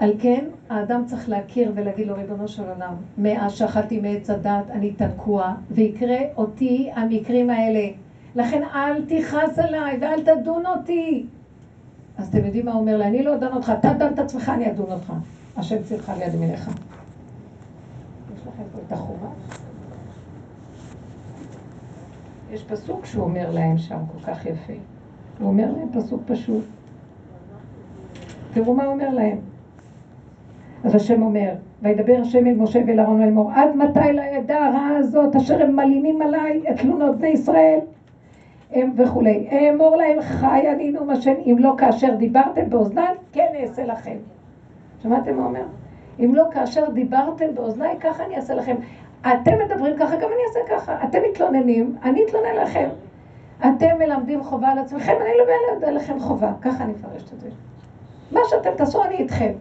על כן, האדם צריך להכיר ולהגיד לו, ריבונו של עולם, מאז שאכלתי מעץ הדת, אני תקוע, ויקרה אותי המקרים האלה. לכן אל תכעס עליי ואל תדון אותי. אז אתם יודעים מה הוא אומר לי? אני לא אדון אותך, אתה דן את עצמך, אני אדון אותך. השם צילך ליד ימיניך. יש לכם פה את החובה? יש פסוק שהוא אומר להם שם, כל כך יפה. הוא אומר להם פסוק פשוט. תראו מה הוא אומר להם. אז השם אומר, וידבר השם אל משה ואל אהרון ואל מור, עד מתי לעדה הרעה הזאת אשר הם מלינים עליי את תלונות בני ישראל הם וכולי. אמור להם חי אני נאום השם, אם לא כאשר דיברתם באוזניי, כן אעשה לכם. שמעתם מה אומר? אם לא כאשר דיברתם באוזניי, ככה אני אעשה לכם. אתם מדברים ככה, גם אני אעשה ככה. אתם מתלוננים, אני אתלונן לכם. אתם מלמדים חובה על עצמכם, אני לא מלמד עליכם חובה. ככה אני מפרשת את זה. מה שאתם תעשו, אני איתכם.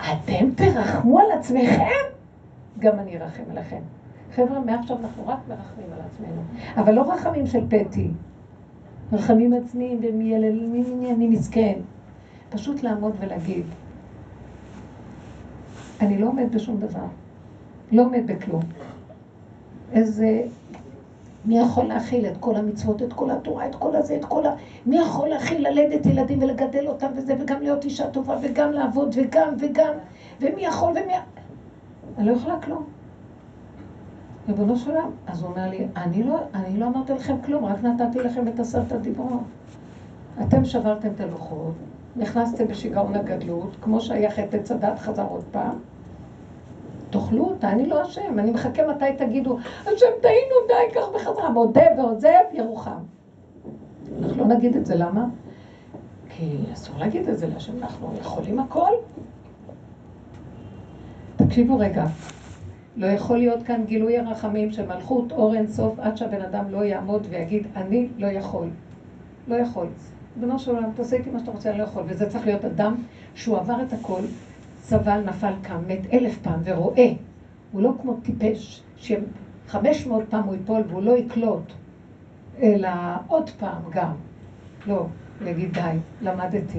אתם תרחמו על עצמכם? גם אני ארחם עליכם. חבר'ה, מעכשיו אנחנו רק מרחמים על עצמנו. אבל לא רחמים של פטי. רחמים עצמיים ומיללים, אני מסכן. פשוט לעמוד ולהגיד, אני לא עומד בשום דבר. לא עומד בכלום. איזה מי יכול להכיל את כל המצוות, את כל התורה, את כל הזה, את כל ה... מי יכול להכיל ללדת ילדים ולגדל אותם וזה, וגם להיות אישה טובה, וגם לעבוד, וגם, וגם, ומי יכול ומי... אני לא יכולה כלום. ריבונו של עולם. אז הוא אומר לי, אני לא, אני לא אמרתי לכם כלום, רק נתתי לכם את עשרת הדיברות. אתם שברתם את הלוחות, נכנסתם בשיגעון הגדלות, כמו שהיה חטא צדת חזר עוד פעם. תאכלו אותה, אני לא אשם, אני מחכה מתי תגידו, השם טעינו, די, קח בחזרה, מודה ועוזב, ירוחם. אנחנו לא נגיד את זה, למה? כי אסור להגיד את זה להשם, אנחנו יכולים הכל. תקשיבו רגע, לא יכול להיות כאן גילוי הרחמים של מלכות אור אין סוף עד שהבן אדם לא יעמוד ויגיד, אני לא יכול. לא יכול. בנו של עולם, תעשה איתי מה שאתה רוצה, אני לא יכול. וזה צריך להיות אדם שהוא עבר את הכל, סבל, נפל, קם, מת אלף פעם ורואה. הוא לא כמו טיפש, שחמש מאות פעם הוא ייפול והוא לא יקלוט אלא עוד פעם גם. לא, להגיד די, למדתי.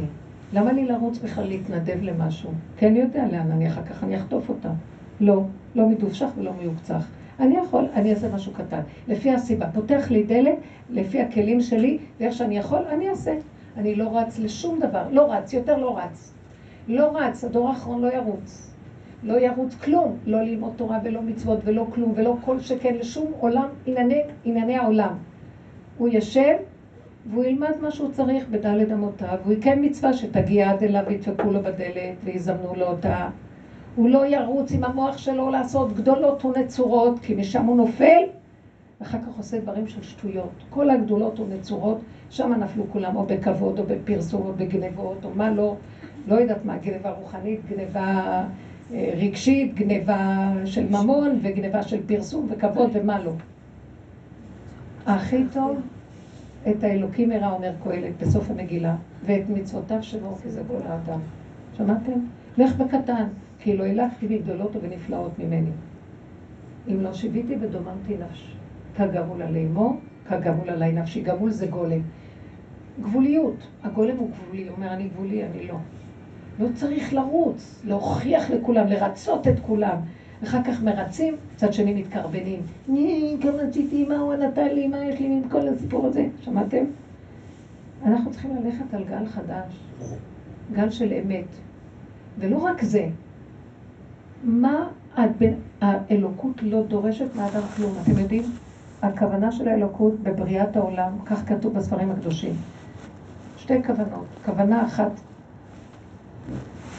למה לי לרוץ בכלל להתנדב למשהו? כי אני יודע לאן אני אחר כך, אני אחטוף אותה. לא, לא מדופשך ולא מיוקצח. אני יכול, אני אעשה משהו קטן. לפי הסיבה, פותח לי דלת, לפי הכלים שלי, ואיך שאני יכול, אני אעשה. אני לא רץ לשום דבר, לא רץ, יותר לא רץ. לא רץ, הדור האחרון לא ירוץ. לא ירוץ כלום, לא ללמוד תורה ולא מצוות ולא כלום ולא כל שכן לשום עולם, ענייני, ענייני העולם. הוא יושב והוא ילמד מה שהוא צריך בדלת אמותיו, הוא יקיים מצווה שתגיע עד אליו וידפקו לו בדלת ויזמנו לו אותה. הוא לא ירוץ עם המוח שלו לעשות גדולות ונצורות, כי משם הוא נופל, ואחר כך עושה דברים של שטויות. כל הגדולות ונצורות, שם נפלו כולם, או בכבוד, או בפרסום, או בגנבות, או מה לא, לא יודעת מה, גנבה רוחנית, גנבה אה, רגשית, גנבה של ממון, וגנבה של פרסום וכבוד, ומה לא. הכי טוב, את האלוקים הרע, אומר קהלת בסוף המגילה, ואת מצוותיו שלו, כי זה כל האדם. שמעתם? לך בקטן, כי לא הילכתי בגדולות ובנפלאות ממני. אם לא שיוויתי ודוממתי נפש. כגמול עלי אמו, כגמול עלי נפשי. גמול זה גולם. גבוליות. הגולם הוא גבולי, הוא אומר, אני גבולי, אני לא. לא צריך לרוץ, להוכיח לכולם, לרצות את כולם. אחר כך מרצים, צד שני מתקרבנים. ני, כמה רציתי, מה הוא נתן לי, מה יש לי עם כל הסיפור הזה. שמעתם? אנחנו צריכים ללכת על גל חדש, גל של אמת. ולא רק זה, מה האלוקות לא דורשת מאדם כלום. אתם יודעים? הכוונה של האלוקות בבריאת העולם, כך כתוב בספרים הקדושים. שתי כוונות. כוונה אחת,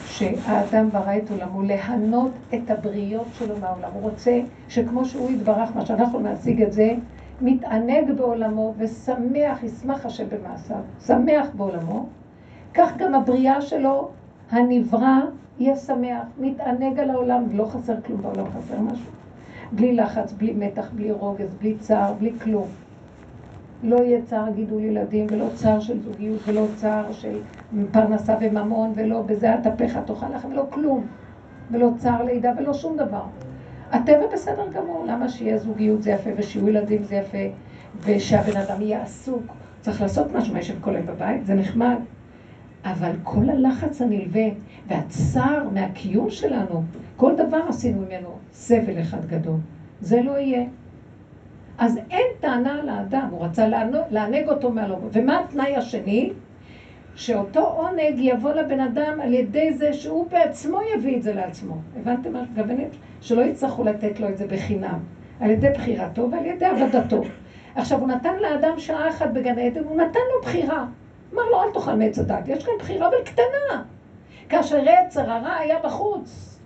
שהאדם ברא את עולמו, להנות את הבריות שלו מהעולם. הוא רוצה שכמו שהוא יתברך, מה שאנחנו נשיג את זה, מתענג בעולמו ושמח, ישמח השם במעשיו, שמח בעולמו, כך גם הבריאה שלו, הנברא, יהיה שמח, מתענג על העולם, לא חסר כלום בעולם, חסר משהו. בלי לחץ, בלי מתח, בלי רוגז, בלי צער, בלי כלום. לא יהיה צער גידול ילדים, ולא צער של זוגיות, ולא צער של פרנסה וממון, ולא בזה אטפך תאכל לכם, ולא כלום. ולא צער לידה, ולא שום דבר. הטבע בסדר גמור, למה שיהיה זוגיות זה יפה, ושיהיו ילדים זה יפה, ושהבן אדם יהיה עסוק. צריך לעשות משהו, מה יושב כל היום בבית, זה נחמד. אבל כל הלחץ הנלווה והצער מהקיום שלנו, כל דבר עשינו ממנו סבל אחד גדול. זה לא יהיה. אז אין טענה על האדם, הוא רצה לענג אותו מהלום. ומה התנאי השני? שאותו עונג יבוא לבן אדם על ידי זה שהוא בעצמו יביא את זה לעצמו. הבנתם מה מתכוונת? שלא יצטרכו לתת לו את זה בחינם. על ידי בחירתו ועל ידי עבודתו. עכשיו, הוא נתן לאדם שעה אחת בגן עדן, הוא נתן לו בחירה. אמר לו, אל תאכל מעץ הדת, יש כאן בחירה אבל קטנה. כאשר עצר הרע היה בחוץ.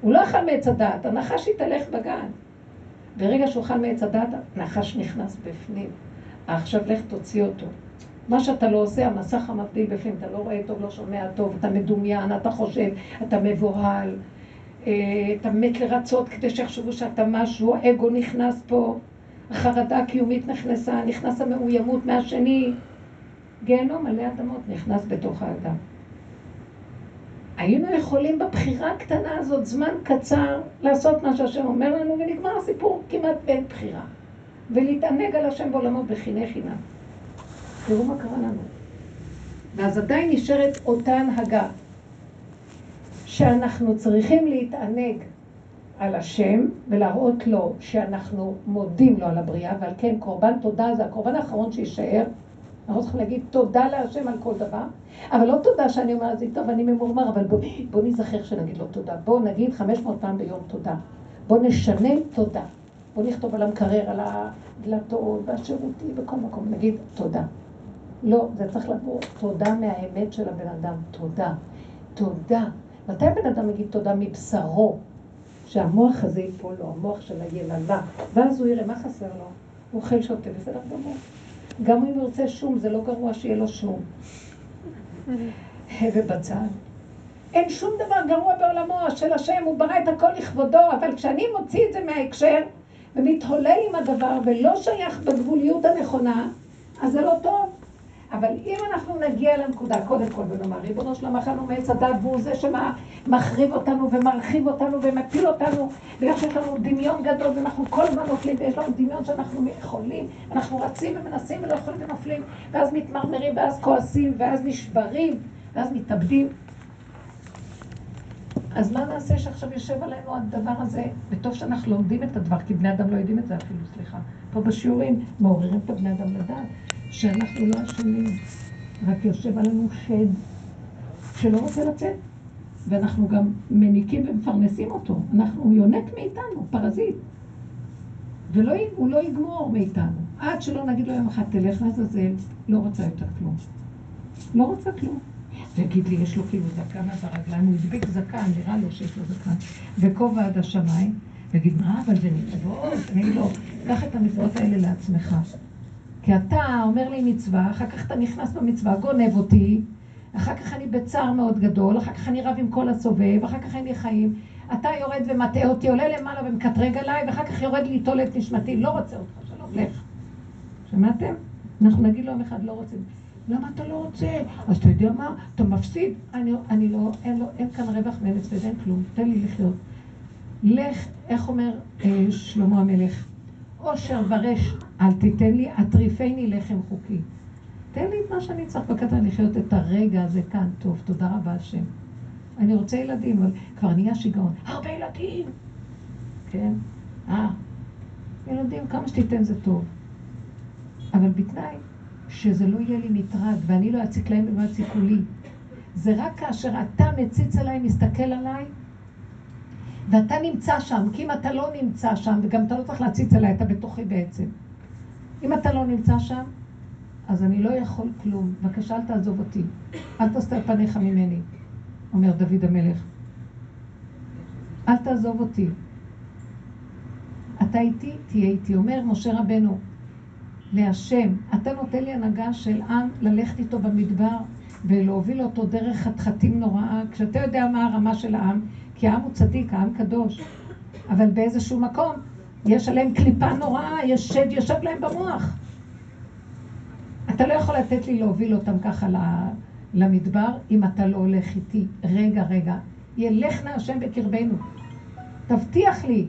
הוא לא אכל מעץ הדת, הנחש התהלך בגן. ברגע שהוא אכל מעץ הדת, הנחש נכנס בפנים. עכשיו לך תוציא אותו. מה שאתה לא עושה, המסך המבדיל בפנים, אתה לא רואה טוב, לא שומע טוב, אתה מדומיין, אתה חושב, אתה מבוהל, אה, אתה מת לרצות כדי שיחשבו שאתה משהו, האגו נכנס פה, החרדה הקיומית נכנסה, נכנס המאוימות מהשני. גיהנום מלא אדמות נכנס בתוך האדם. היינו יכולים בבחירה הקטנה הזאת, זמן קצר, לעשות מה שהשם אומר לנו, ונגמר הסיפור כמעט בין בחירה. ולהתענג על השם בעולמו בחיני חינם. תראו מה קרה לנו. ואז עדיין נשארת אותה הנהגה, שאנחנו צריכים להתענג על השם ולהראות לו שאנחנו מודים לו על הבריאה, ועל כן קורבן תודה זה הקורבן האחרון שיישאר. אנחנו צריכים להגיד תודה להשם על כל דבר, אבל לא תודה שאני אומרת, טוב, אני ממורמר, אבל בוא, בוא נזכר שנגיד לו תודה. בוא נגיד 500 פעם ביום תודה. בוא נשנה תודה. בוא נכתוב על המקרר, על הדלתות, והשירותים, בכל מקום, נגיד תודה. לא, זה צריך לבוא תודה מהאמת של הבן אדם, תודה. תודה. מתי הבן אדם יגיד תודה מבשרו? שהמוח הזה ייפול לו, המוח של היללה, ואז הוא יראה מה חסר לו. הוא אוכל שוטה, בסדר גמור. גם אם הוא ירצה שום, זה לא גרוע שיהיה לו שום. ובצד. אין שום דבר גרוע בעולמו של השם, הוא ברא את הכל לכבודו, אבל כשאני מוציא את זה מההקשר ומתהולל עם הדבר ולא שייך בגבוליות הנכונה, אז זה לא טוב. אבל אם אנחנו נגיע לנקודה, קודם כל, ונאמר, ריבונו של אכלנו מעץ הדת, והוא זה שמחריב אותנו ומרחיב אותנו ומפיל אותנו, ויש לנו דמיון גדול, ואנחנו כל הזמן נופלים, ויש לנו דמיון שאנחנו יכולים, אנחנו רצים ומנסים ולא יכולים ונופלים, ואז מתמרמרים, ואז כועסים, ואז נשברים, ואז מתאבדים. אז מה נעשה שעכשיו יושב עלינו הדבר הזה, וטוב שאנחנו לומדים את הדבר, כי בני אדם לא יודעים את זה אפילו, סליחה. פה בשיעורים מעוררים את הבני אדם לדעת שאנחנו לא אשמים, רק יושב עלינו שד שלא רוצה לצאת, ואנחנו גם מניקים ומפרנסים אותו. אנחנו, הוא יונק מאיתנו, פרזיט. והוא לא יגמור מאיתנו. עד שלא נגיד לו יום אחד, תלך לעזאזל, לא רוצה יותר כלום. לא רוצה כלום. ויגיד לי, יש לו כאילו זקן עד הרגליים, הוא הדביק זקן, נראה לו שיש לו זקן, וכובע עד השמיים, ויגיד, מה, אבל זה מצוות? אני אגיד לו, קח את המצוות האלה לעצמך. כי אתה אומר לי מצווה, אחר כך אתה נכנס במצווה, גונב אותי, אחר כך אני בצער מאוד גדול, אחר כך אני רב עם כל הסובב, אחר כך אין לי חיים. אתה יורד ומטעה אותי, עולה למעלה ומקטרג עליי, ואחר כך יורד ליטול את נשמתי, לא רוצה אותך, שלום, לך. שמעתם? אנחנו נגיד לו יום אחד, לא רוצים. למה אתה לא רוצה? אז אתה יודע מה? אתה מפסיד. אני, אני לא, אין, לו, אין כאן רווח ואין הפסד, אין כלום. תן לי לחיות. לך, איך אומר אה, שלמה המלך? עושר ורש אל תיתן לי, אטריפני לחם חוקי. תן לי את מה שאני צריך בקטן לחיות את הרגע הזה כאן. טוב, תודה רבה השם. אני רוצה ילדים, אבל כבר נהיה שיגעון. הרבה ילדים! כן? אה, ילדים, כמה שתיתן זה טוב. אבל בתנאי שזה לא יהיה לי מטרד, ואני לא אציק להם ולא יציקו לי. זה רק כאשר אתה מציץ עליי, מסתכל עליי, ואתה נמצא שם, כי אם אתה לא נמצא שם, וגם אתה לא צריך להציץ עליי, אתה בתוכי בעצם. אם אתה לא נמצא שם, אז אני לא יכול כלום. בבקשה, אל תעזוב אותי. אל תסתר פניך ממני, אומר דוד המלך. אל תעזוב אותי. אתה איתי, תהיה איתי. אומר משה רבנו, להשם, אתה נותן לי הנהגה של עם ללכת איתו במדבר ולהוביל אותו דרך חתחתים נוראה, כשאתה יודע מה הרמה של העם, כי העם הוא צדיק, העם קדוש, אבל באיזשהו מקום יש עליהם קליפה נוראה, יש שד יושב להם במוח. אתה לא יכול לתת לי להוביל אותם ככה למדבר אם אתה לא הולך איתי. רגע, רגע, ילך נא השם בקרבנו. תבטיח לי.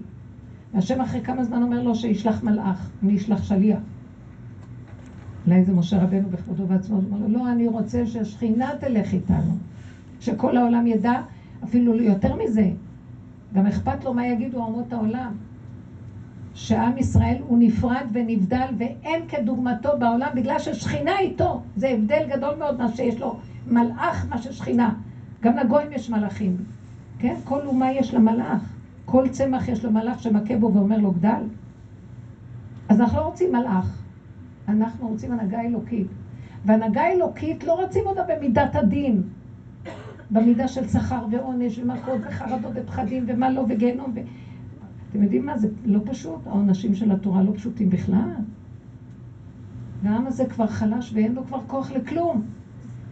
והשם אחרי כמה זמן אומר לו שישלח מלאך, אני אשלח שליח. אולי זה משה רבנו בכבודו בעצמו, הוא אומר לו, לא, אני רוצה שהשכינה תלך איתנו. שכל העולם ידע, אפילו יותר מזה, גם אכפת לו מה יגידו אומות העולם. שעם ישראל הוא נפרד ונבדל ואין כדוגמתו בעולם בגלל ששכינה איתו. זה הבדל גדול מאוד מה שיש לו מלאך, מה ששכינה. גם לגויים יש מלאכים. כן? כל אומה יש לה מלאך. כל צמח יש לו מלאך שמכה בו ואומר לו גדל. אז אנחנו לא רוצים מלאך. אנחנו רוצים הנהגה אלוקית. והנהגה אלוקית לא רוצים אותה במידת הדין. במידה של שכר ועונש ומכות וחרדות ופחדים ומה לא וגיהנום. ו... אתם יודעים מה? זה לא פשוט. העונשים של התורה לא פשוטים בכלל. והעם הזה כבר חלש ואין לו כבר כוח לכלום.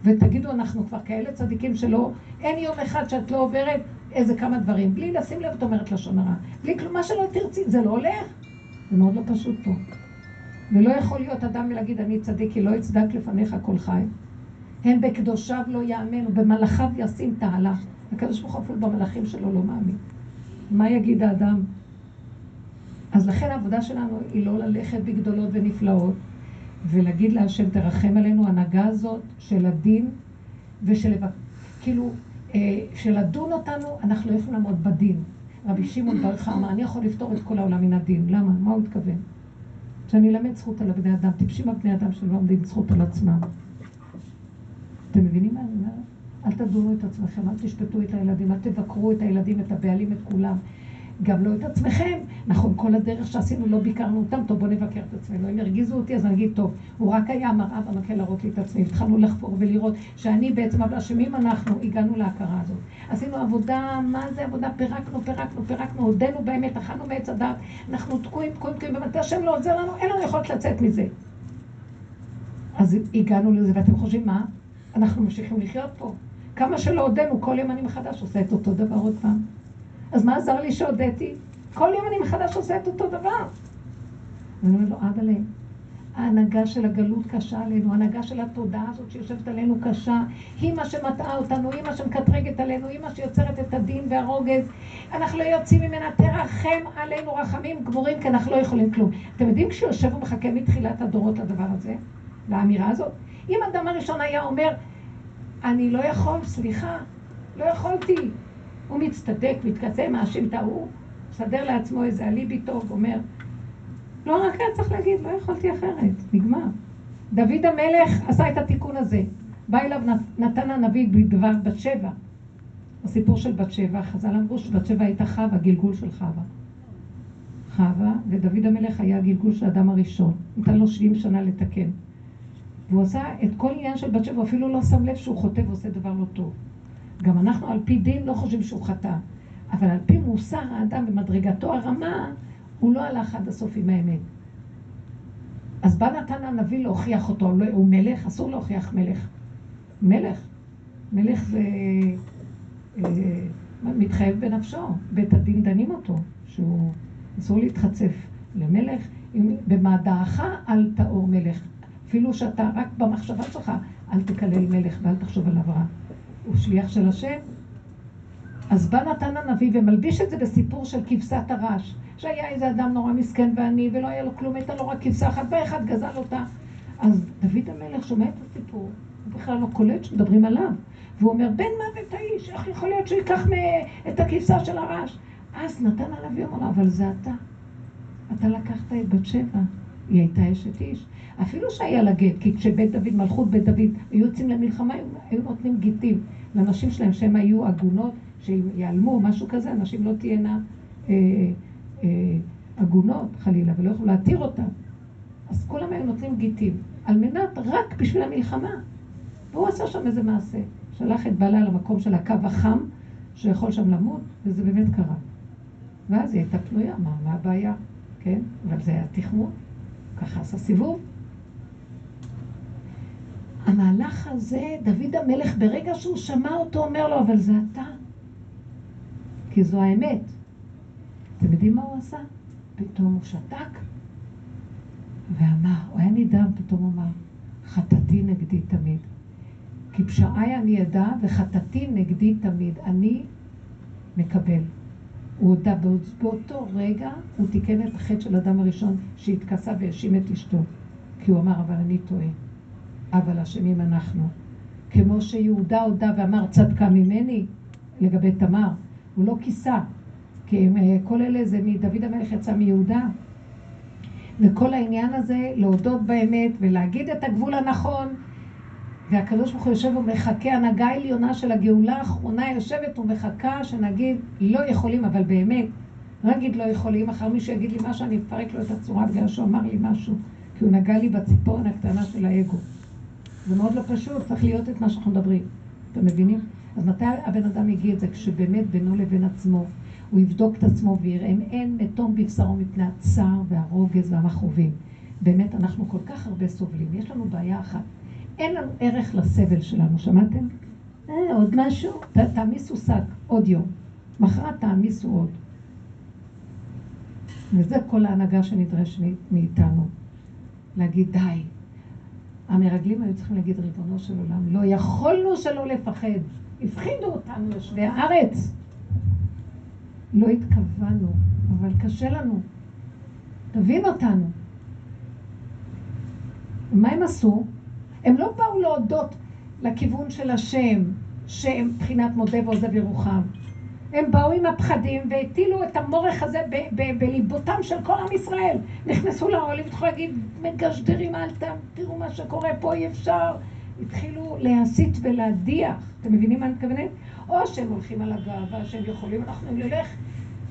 ותגידו, אנחנו כבר כאלה צדיקים שלא, אין יום אחד שאת לא עוברת איזה כמה דברים. בלי לשים לב, את אומרת לשון הרע. בלי כלום, מה שלא תרצי, זה לא הולך. זה מאוד לא פשוט פה. ולא יכול להיות אדם ולהגיד אני צדיק, כי לא יצדק לפניך כל חי. הם בקדושיו לא יאמנו, במלאכיו ישים תעלה. הקדוש ברוך הוא אפילו במלאכים שלו לא מאמין. מה יגיד האדם? אז לכן העבודה שלנו היא לא ללכת בגדולות ונפלאות, ולהגיד להשם תרחם עלינו, הנהגה הזאת של הדין ושל... כאילו, אה, של לדון אותנו, אנחנו לא יכולים לעמוד בדין. רבי שמעון ברכה אמר, אני יכול לפתור את כל העולם מן הדין. למה? מה הוא התכוון? שאני אלמד זכות על הבני אדם. טיפשים הבני אדם שלא עומדים זכות על עצמם. אתם מבינים מה אני אומרת? אל תדונו את עצמכם, אל תשפטו את הילדים, אל תבקרו את הילדים, את הבעלים, את כולם. גם לא את עצמכם. נכון, כל הדרך שעשינו לא ביקרנו אותם, טוב בוא נבקר את עצמנו. אם הרגיזו אותי אז אני אגיד, טוב, הוא רק היה מראה במקל להראות לי את עצמי. התחלנו לחפור ולראות שאני בעצם, אבל אשמים אנחנו, הגענו להכרה הזאת. עשינו עבודה, מה זה עבודה? פירקנו, פירקנו, פירקנו, הודינו באמת, אכלנו מעץ הדת, אנחנו תקועים, תקועים, תקועים, ומטה השם לא עוזר לנו, אין לנו יכולת לצאת מזה. אז הגענו לזה, ואתם חושבים מה? אנחנו ממשיכים לחיות פה. כמה שלא הודינו, כל יום אני מחדש עושה את אותו דבר עוד פעם. אז מה עזר לי שהודיתי? כל יום אני מחדש עושה את אותו דבר. ואני אומר לו, אבאלה, ההנהגה של הגלות קשה עלינו, ההנהגה של התודעה הזאת שיושבת עלינו קשה, היא מה שמטעה אותנו, היא מה שמקטרגת עלינו, היא מה שיוצרת את הדין והרוגז. אנחנו לא יוצאים ממנה, תרחם עלינו רחמים גמורים, כי אנחנו לא יכולים כלום. אתם יודעים כשיושב ומחכה מתחילת הדורות לדבר הזה, לאמירה הזאת? אם אדם הראשון היה אומר, אני לא יכול, סליחה, לא יכולתי. הוא מצטדק, מתקצר, מאשים את ההוא, מסדר לעצמו איזה אליבי טוב, אומר, לא, רק היה צריך להגיד, לא יכולתי אחרת, נגמר. דוד המלך עשה את התיקון הזה. בא אליו נתן הנביא בדבר בת שבע. הסיפור של בת שבע, חז"ל אמרו שבת שבע הייתה חווה, גלגול של חווה. חווה, ודוד המלך היה גלגול של האדם הראשון. ניתן לו 70 שנה לתקן. והוא עשה את כל עניין של בת שבע, הוא אפילו לא שם לב שהוא חוטא ועושה דבר לא טוב. גם אנחנו על פי דין לא חושבים שהוא חטא. אבל על פי מוסר האדם במדרגתו הרמה, הוא לא הלך עד הסוף עם האמת. אז בא נתן הנביא להוכיח אותו, לא, הוא מלך, אסור להוכיח מלך. מלך, מלך זה אה, מתחייב בנפשו, בית הדין דנים אותו, שהוא אסור להתחצף למלך, במדעך אל תאור מלך, אפילו שאתה רק במחשבה שלך, אל תקלל מלך ואל תחשוב עליו רע. הוא שליח של השם. אז בא נתן הנביא ומלביש את זה בסיפור של כבשת הרש. שהיה איזה אדם נורא מסכן ועני, ולא היה לו כלום, הייתה לו רק כבשה אחת, ואחד גזל אותה. אז דוד המלך שומע את הסיפור, הוא בכלל לא קולט שמדברים עליו. והוא אומר, בן מוות האיש, איך יכול להיות שהוא ייקח את הכבשה של הרש? אז נתן הנביא אומר לו, אבל זה אתה. אתה לקחת את בת שבע, היא הייתה אשת איש. אפילו שהיה לה גט, כי כשבית דוד, מלכות בית דוד, היו יוצאים למלחמה, היו נותנים גיטים לנשים שלהם, שהן היו עגונות, שיעלמו, משהו כזה, הנשים לא תהיינה אה, אה, עגונות חלילה, ולא יכולו להתיר אותן. אז כולם היו נותנים גיטים, על מנת, רק בשביל המלחמה. והוא עשה שם איזה מעשה. שלח את בעלה למקום של הקו החם, שיכול שם למות, וזה באמת קרה. ואז היא הייתה פנויה, מה, מה הבעיה? כן? אבל זה היה תכמון. ככה עשה סיבוב. המהלך הזה, דוד המלך, ברגע שהוא שמע אותו, אומר לו, אבל זה אתה. כי זו האמת. אתם יודעים מה הוא עשה? פתאום הוא שתק ואמר, הוא היה נדהם, פתאום הוא אמר, חטאתי נגדי תמיד. כי פשעי אני אדע וחטאתי נגדי תמיד. אני מקבל. הוא הודה באותו רגע, הוא תיקן את החטא של אדם הראשון שהתכסה והאשים את אשתו. כי הוא אמר, אבל אני טועה. אבל אשמים אנחנו. כמו שיהודה הודה ואמר, צדקה ממני, לגבי תמר. הוא לא כיסה, כי אה, כל אלה זה מדוד המלך יצא מיהודה. וכל העניין הזה, להודות באמת ולהגיד את הגבול הנכון. והקדוש ברוך הוא יושב ומחכה, הנהגה העליונה של הגאולה האחרונה יושבת ומחכה שנגיד לא יכולים, אבל באמת, אגיד לא יכולים, אחר מישהו יגיד לי משהו, אני אפרק לו את הצורה בגלל שהוא אמר לי משהו, כי הוא נגע לי בציפורן הקטנה של האגו. זה מאוד לא פשוט, צריך להיות את מה שאנחנו מדברים. אתם מבינים? אז מתי הבן אדם יגיד את זה? כשבאמת בינו לבין עצמו, הוא יבדוק את עצמו ויראה אם אין מתום בבשרו מפני הצער והרוגז והמכאובים. באמת, אנחנו כל כך הרבה סובלים. יש לנו בעיה אחת. אין לנו ערך לסבל שלנו, שמעתם? אה, עוד משהו? ת, תעמיסו שק, עוד יום. מחרת תעמיסו עוד. וזה כל ההנהגה שנדרש מאיתנו. להגיד די. המרגלים היו צריכים להגיד, ריבונו של עולם, לא יכולנו שלא לפחד. הפחידו אותנו יושבי הארץ. לא התכוונו, אבל קשה לנו. תבין אותנו. מה הם עשו? הם לא באו להודות לכיוון של השם, שהם מבחינת מודה ועוזב ירוחם. הם באו עם הפחדים והטילו את המורך הזה בליבותם של כל עם ישראל. נכנסו לאוהלים, התחילו להגיד, מגשדרים אל תראו מה שקורה פה, אי אפשר. התחילו להסית ולהדיח. אתם מבינים מה אני מתכוונת? או שהם הולכים על הגאווה שהם יכולים, אנחנו נלך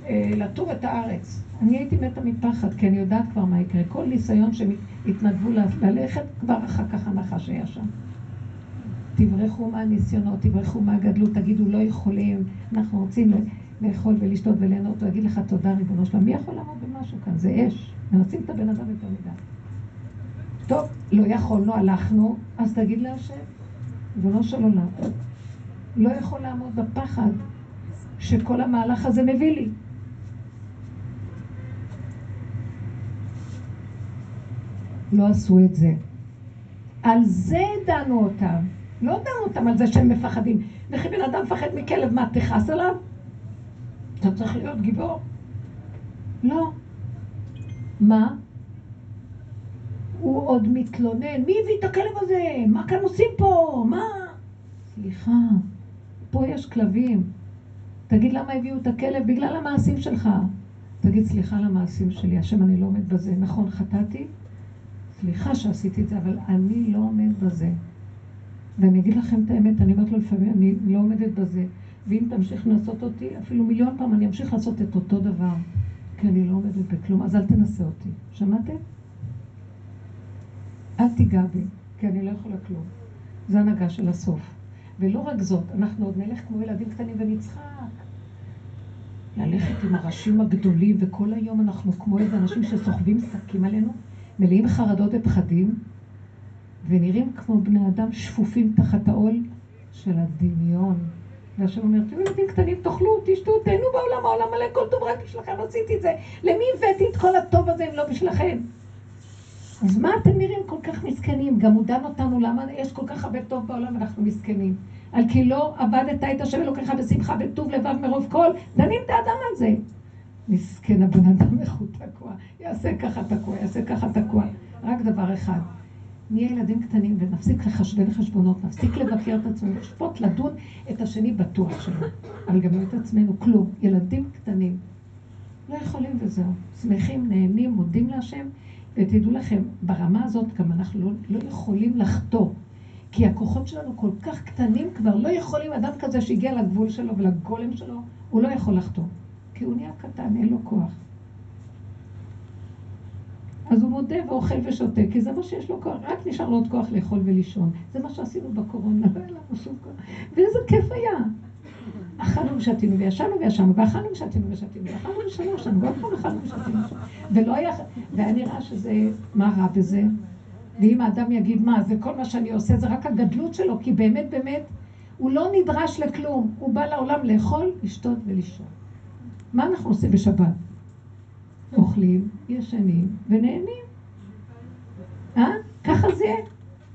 אה, לטור את הארץ. אני הייתי מתה מפחד, כי אני יודעת כבר מה יקרה. כל ניסיון שהם התנדבו ללכת, כבר אחר כך הנחש היה שם. תברחו מהניסיונות, תברחו מהגדלות, תגידו לא יכולים, אנחנו רוצים לאכול ולשתות וליהנות, הוא יגיד לך תודה ריבונו שלום. מי יכול לעמוד במשהו כאן? זה אש. מנסים את הבן אדם יותר מדי. טוב, לא יכולנו, הלכנו, אז תגיד להשם, ריבונו של עולם. לא יכול לעמוד בפחד שכל המהלך הזה מביא לי. לא עשו את זה. על זה דנו אותם. לא דנו אותם על זה שהם מפחדים. וכי בן אדם מפחד מכלב, מה, תכעס עליו? אתה צריך להיות גיבור. לא. מה? הוא עוד מתלונן, מי הביא את הכלב הזה? מה כאן עושים פה? מה? סליחה, פה יש כלבים. תגיד למה הביאו את הכלב? בגלל המעשים שלך. תגיד סליחה על המעשים שלי, השם אני לא עומד בזה. נכון, חטאתי? סליחה שעשיתי את זה, אבל אני לא עומד בזה. ואני אגיד לכם את האמת, אני אומרת לו לפעמים, אני לא עומדת בזה. ואם תמשיך לעשות אותי, אפילו מיליון פעם אני אמשיך לעשות את אותו דבר. כי אני לא עומדת בכלום, אז אל תנסה אותי. שמעתם? אל תיגע בי, כי אני לא יכולה כלום. זה הנהגה של הסוף. ולא רק זאת, אנחנו עוד נלך כמו ילדים קטנים ונצחק. ללכת עם הראשים הגדולים, וכל היום אנחנו כמו איזה אנשים שסוחבים שקים עלינו, מלאים חרדות ופחדים, ונראים כמו בני אדם שפופים תחת העול של הדמיון. והשם אומר, תהיו ילדים קטנים, תאכלו, תשתו, תהנו בעולם, העולם מלא כל טוב רק בשבילכם, עשיתי את זה. למי הבאתי את כל הטוב הזה אם לא בשבילכם? אז מה אתם נראים כל כך מסכנים? גם הוא דן אותנו, למה יש כל כך הרבה טוב בעולם ואנחנו מסכנים? על כי לא עבדת את השם אלוקיך בשמחה, בטוב לבב מרוב כל, דנים את האדם על זה. מסכן הבן אדם, איך הוא תקוע. יעשה ככה תקוע, יעשה ככה תקוע. רק דבר אחד, נהיה ילדים קטנים ונפסיק לחשבן חשבונות, נפסיק לבקר את עצמנו, לשפוט, לדון את השני בטוח שלו, אבל גם את עצמנו, כלום. ילדים קטנים. לא יכולים וזהו. שמחים, נהנים, מודים להשם, ותדעו לכם, ברמה הזאת גם אנחנו לא, לא יכולים לחטוא. כי הכוחות שלנו כל כך קטנים כבר, לא יכולים, אדם כזה שהגיע לגבול שלו ולגולם שלו, הוא לא יכול לחטוא. כי הוא נהיה קטן, אין לו כוח. אז הוא מודה ואוכל ושותה, כי זה מה שיש לו כוח, רק נשאר לו עוד כוח לאכול ולישון. זה מה שעשינו בקורונה, לא היה לנו שום כוח. ואיזה כיף היה. אכלנו ושתינו וישנו וישנו, ואכלנו ושתינו ושתינו, ואכלנו ושתינו וישנו, ועוד פעם אכלנו ושתינו. ולא היה, והיה נראה שזה, מה רע בזה? ואם האדם יגיד, מה, זה כל מה שאני עושה, זה רק הגדלות שלו, כי באמת באמת, הוא לא נדרש לכלום. הוא בא לעולם לאכול, לשתות ולישון. מה אנחנו עושים בשבת? אוכלים, ישנים ונהנים. אה? ככה זה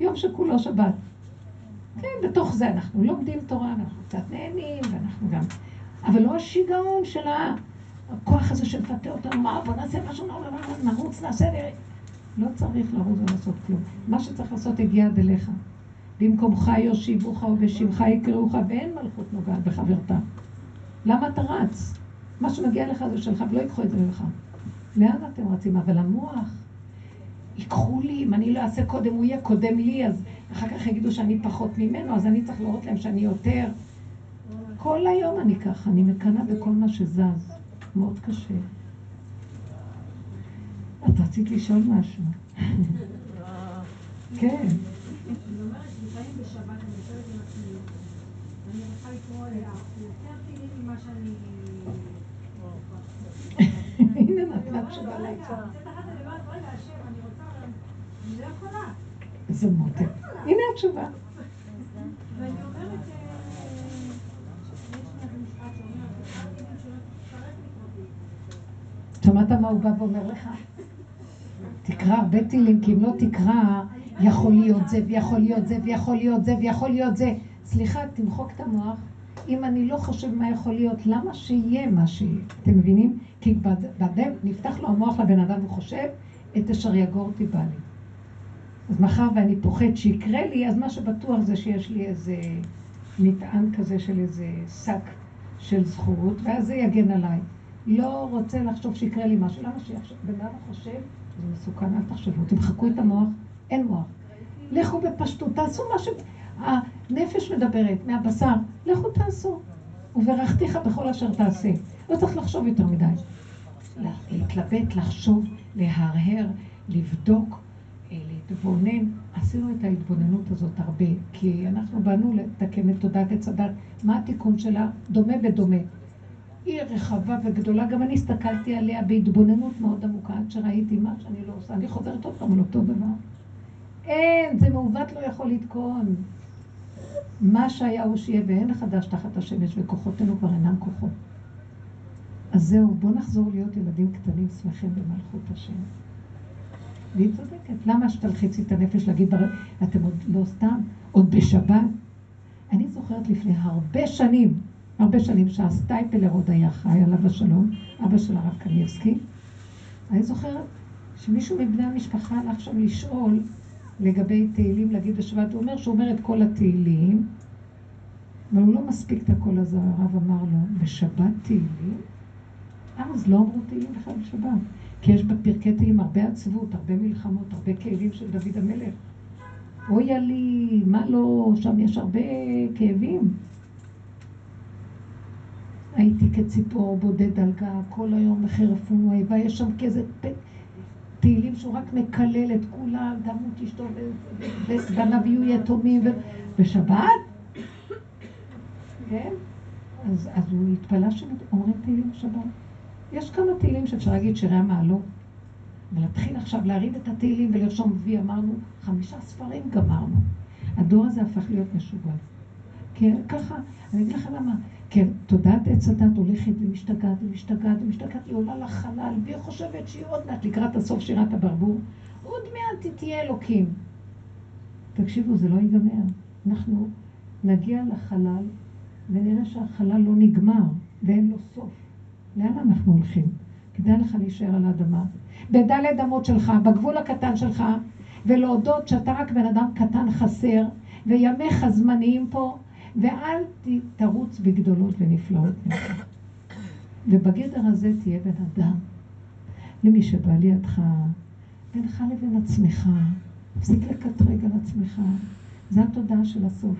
יום שכולו שבת. כן, בתוך זה אנחנו לומדים תורה, אנחנו קצת נהנים, ואנחנו גם... אבל לא השיגעון של הכוח הזה שמפתה אותנו, מה, בוא נעשה משהו, נרוץ, נעשה... לא צריך לרוץ ולעשות כלום. מה שצריך לעשות הגיע עד אליך. במקומך יושיבוך ובשמך יקראוך, ואין מלכות נוגעת בחברתה. למה אתה רץ? מה שמגיע לך זה שלך, ולא ייקחו את זה ממך. לאן אתם רצים? אבל המוח, ייקחו לי, אם אני לא אעשה קודם, הוא יהיה קודם לי, אז אחר כך יגידו שאני פחות ממנו, אז אני צריך להראות להם שאני יותר. כל היום אני ככה, אני מקנאה בכל מה שזז. מאוד קשה. את רצית לשאול משהו. כן. הנה נתנה תשובה לעצה. זה מותק. הנה התשובה. שמעת מה הוא בא ואומר לך? תקרא הרבה טילים, כי אם לא תקרא, יכול להיות זה, ויכול להיות זה, ויכול להיות זה, ויכול להיות זה. סליחה, תמחוק את המוח. אם אני לא חושב מה יכול להיות, למה שיהיה מה שיהיה? אתם מבינים? כי בדם נפתח לו המוח לבן אדם וחושב, את אשר יגור תיבא לי. אז מאחר ואני פוחד שיקרה לי, אז מה שבטוח זה שיש לי איזה מטען כזה של איזה שק של זכות, ואז זה יגן עליי. לא רוצה לחשוב שיקרה לי משהו. למה שיחשוב? בן אדם חושב, זה מסוכן, אל תחשבו. תמחקו את המוח, אין מוח. לכו בפשטות, תעשו מה ש... הנפש מדברת, מהבשר, לכו תעשו. וברכתיך בכל אשר תעשה. לא צריך לחשוב יותר מדי. להתלבט, לחשוב, להרהר, לבדוק, אה, להתבונן. עשינו את ההתבוננות הזאת הרבה, כי אנחנו באנו לתקן את תודעת עץ הדת. מה התיקון שלה? דומה בדומה. היא רחבה וגדולה, גם אני הסתכלתי עליה בהתבוננות מאוד עמוקה, עד שראיתי מה שאני לא עושה. אני חוזרת עוד פעם על אותו דבר. אין, זה מעוות לא יכול לתקון. מה שהיה הוא שיהיה ואין חדש תחת השמש, וכוחותינו כבר אינם כוחות. אז זהו, בואו נחזור להיות ילדים קטנים שמחים במלכות השם. והיא צודקת. למה שתלחיצי את הנפש להגיד, אתם עוד לא סתם, עוד בשבת? אני זוכרת לפני הרבה שנים, הרבה שנים שהסטייפלר עוד היה חי, עליו השלום, אבא של הרב קניבסקי. אני זוכרת שמישהו מבני המשפחה הלך שם לשאול לגבי תהילים להגיד בשבת, הוא אומר שהוא אומר את כל התהילים, אבל הוא לא מספיק את הקול הזה, הרב אמר לו, בשבת תהילים? אז לא אמרו תהילים בכלל בשבת. כי יש בפרקי תהילים הרבה עצבות, הרבה מלחמות, הרבה כאבים של דוד המלך. אוי לי, מה לא, שם יש הרבה כאבים. הייתי כציפור בודד על גג, כל היום לחרף ומואבה, יש שם כזה תהילים שהוא רק מקלל את כולם, תמות אשתו ובניו יהיו יתומים, בשבת? כן? אז, אז הוא התפלא שאומרים תהילים בשבת. יש כמה תהילים שאפשר להגיד שירי המעלות. ולהתחיל עכשיו להרים את התהילים ולרשום וי, אמרנו, חמישה ספרים גמרנו. הדור הזה הפך להיות משוגע. כן, ככה, אני אגיד לכם למה. כן, תודעת עץ הדת הולכת ומשתגעת ומשתגעת ומשתגעת, היא עולה לחלל, והיא חושבת שהיא עוד מעט לקראת הסוף שירת הברבור, עוד מעט היא תהיה אלוקים. תקשיבו, זה לא ייגמר. אנחנו נגיע לחלל ונראה שהחלל לא נגמר ואין לו סוף. לאן אנחנו הולכים? כדאי לך להישאר על האדמה. בדלת אמות שלך, בגבול הקטן שלך, ולהודות שאתה רק בן אדם קטן חסר, וימיך זמניים פה, ואל תרוץ בגדולות ונפלאות ממך. ובגדר הזה תהיה בן אדם. למי שבא לידך, בינך לבין עצמך, תפסיק לקטרג על עצמך. זו התודעה של הסוף.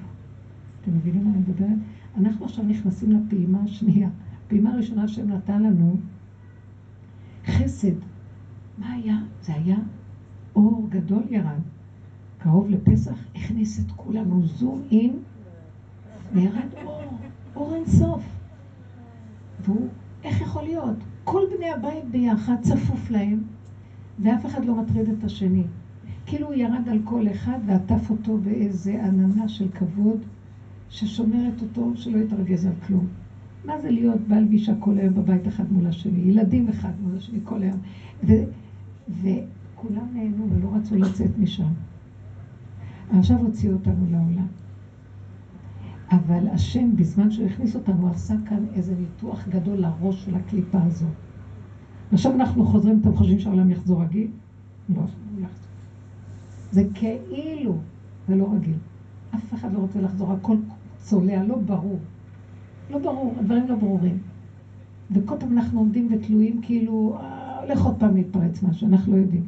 אתם מבינים מה אני מדברת? אנחנו עכשיו נכנסים לפעימה השנייה. פעימה הראשונה שהם נתן לנו, חסד. מה היה? זה היה אור גדול ירד. קרוב לפסח, הכניס את כולנו זום אין, וירד אור, אור אין סוף. והוא, איך יכול להיות? כל בני הבית ביחד צפוף להם, ואף אחד לא מטריד את השני. כאילו הוא ירד על כל אחד ועטף אותו באיזה עננה של כבוד, ששומרת אותו שלא יתרגז על כלום. מה זה להיות בעל ואישה כל היום בבית אחד מול השני, ילדים אחד מול השני כל היום. ו, וכולם נהנו ולא רצו לצאת משם. עכשיו הוציאו אותנו לעולם. אבל השם, בזמן שהוא הכניס אותנו, עשה כאן איזה ניתוח גדול לראש של הקליפה הזו. ועכשיו אנחנו חוזרים, אתם חושבים שהעולם יחזור רגיל? לא, לא יחזור. זה כאילו, זה לא רגיל. אף אחד לא רוצה לחזור, הכל צולע, לא ברור. לא ברור, הדברים לא ברורים. וכל פעם אנחנו עומדים ותלויים כאילו, אה, הולך עוד פעם להתפרץ משהו, אנחנו לא יודעים.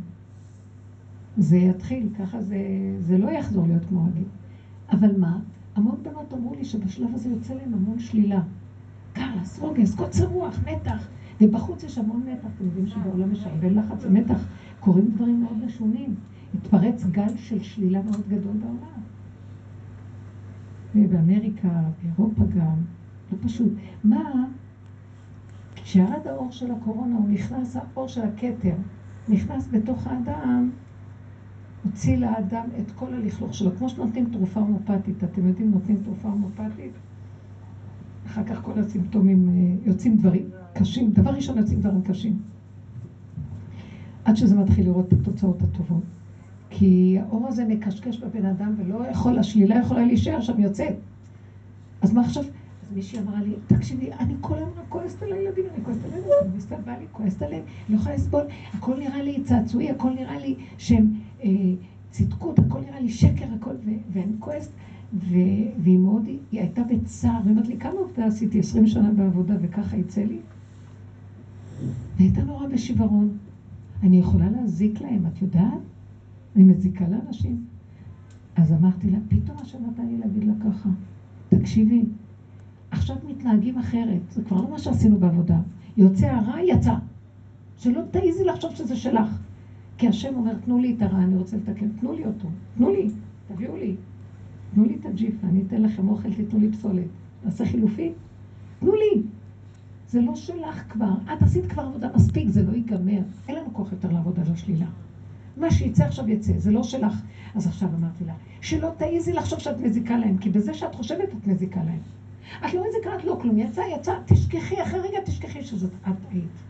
זה יתחיל, ככה זה, זה לא יחזור להיות כמו רגיל. אבל מה? המון בנות אמרו לי שבשלב הזה יוצא להם המון שלילה. כעס, רוגז, קוצר רוח, מתח. ובחוץ יש המון מתח. אתם יודעים שבעולם יש הרבה לחץ ומתח. קורים דברים מאוד משונים. התפרץ גל של שלילה מאוד גדול בעולם. ובאמריקה, באירופה גם. לא פשוט. מה? כשירד האור של הקורונה, הוא נכנס, האור של הכתר, נכנס בתוך האדם, הוציא לאדם את כל הלכלוך שלו. כמו שנותנים תרופה הומופטית, אתם יודעים, נותנים תרופה הומופטית, אחר כך כל הסימפטומים אה, יוצאים דברים קשים. דבר ראשון יוצאים דברים קשים. עד שזה מתחיל לראות את התוצאות הטובות. כי האור הזה מקשקש בבן אדם ולא יכול, השלילה יכולה להישאר שם יוצאת. אז מה עכשיו? מישהי אמרה לי, תקשיבי, אני כל היום רק כועסת על הילדים, אני כועסת על הילדים, אני כועסת עליהם, אני לא יכולה לסבול, הכל נראה לי צעצועי, הכל נראה לי שהם צדקות, הכל נראה לי שקר, הכל, ואני כועסת, והיא מאוד, היא הייתה בצער, והיא אמרת לי, כמה עובדה עשיתי? עשרים שנה בעבודה וככה יצא לי? והיא הייתה נורא בשיוורון. אני יכולה להזיק להם, את יודעת? אני מזיקה לאנשים. אז אמרתי לה, פתאום השם נתן לי להגיד לה ככה, תקשיבי, עכשיו מתנהגים אחרת, זה כבר לא מה שעשינו בעבודה. יוצא הרע, יצא. שלא תעיזי לחשוב שזה שלך. כי השם אומר, תנו לי את הרע, אני רוצה לתקן, תנו לי אותו, תנו לי, תביאו לי. תנו לי את הג'יפה, אני אתן לכם אוכל, תיתנו לי פסולת. נעשה חילופי? תנו לי. זה לא שלך כבר, את עשית כבר עבודה מספיק, זה לא ייגמר. אין לנו כוח יותר לעבוד על השלילה. מה שיצא עכשיו יצא, זה לא שלך. אז עכשיו אמרתי לה, שלא תעיזי לחשוב שאת מזיקה להם, כי בזה שאת חושבת את מזיקה להם. את לא מזיקה, את לא כלום, יצא, יצא, תשכחי, אחרי רגע תשכחי שזאת את היית.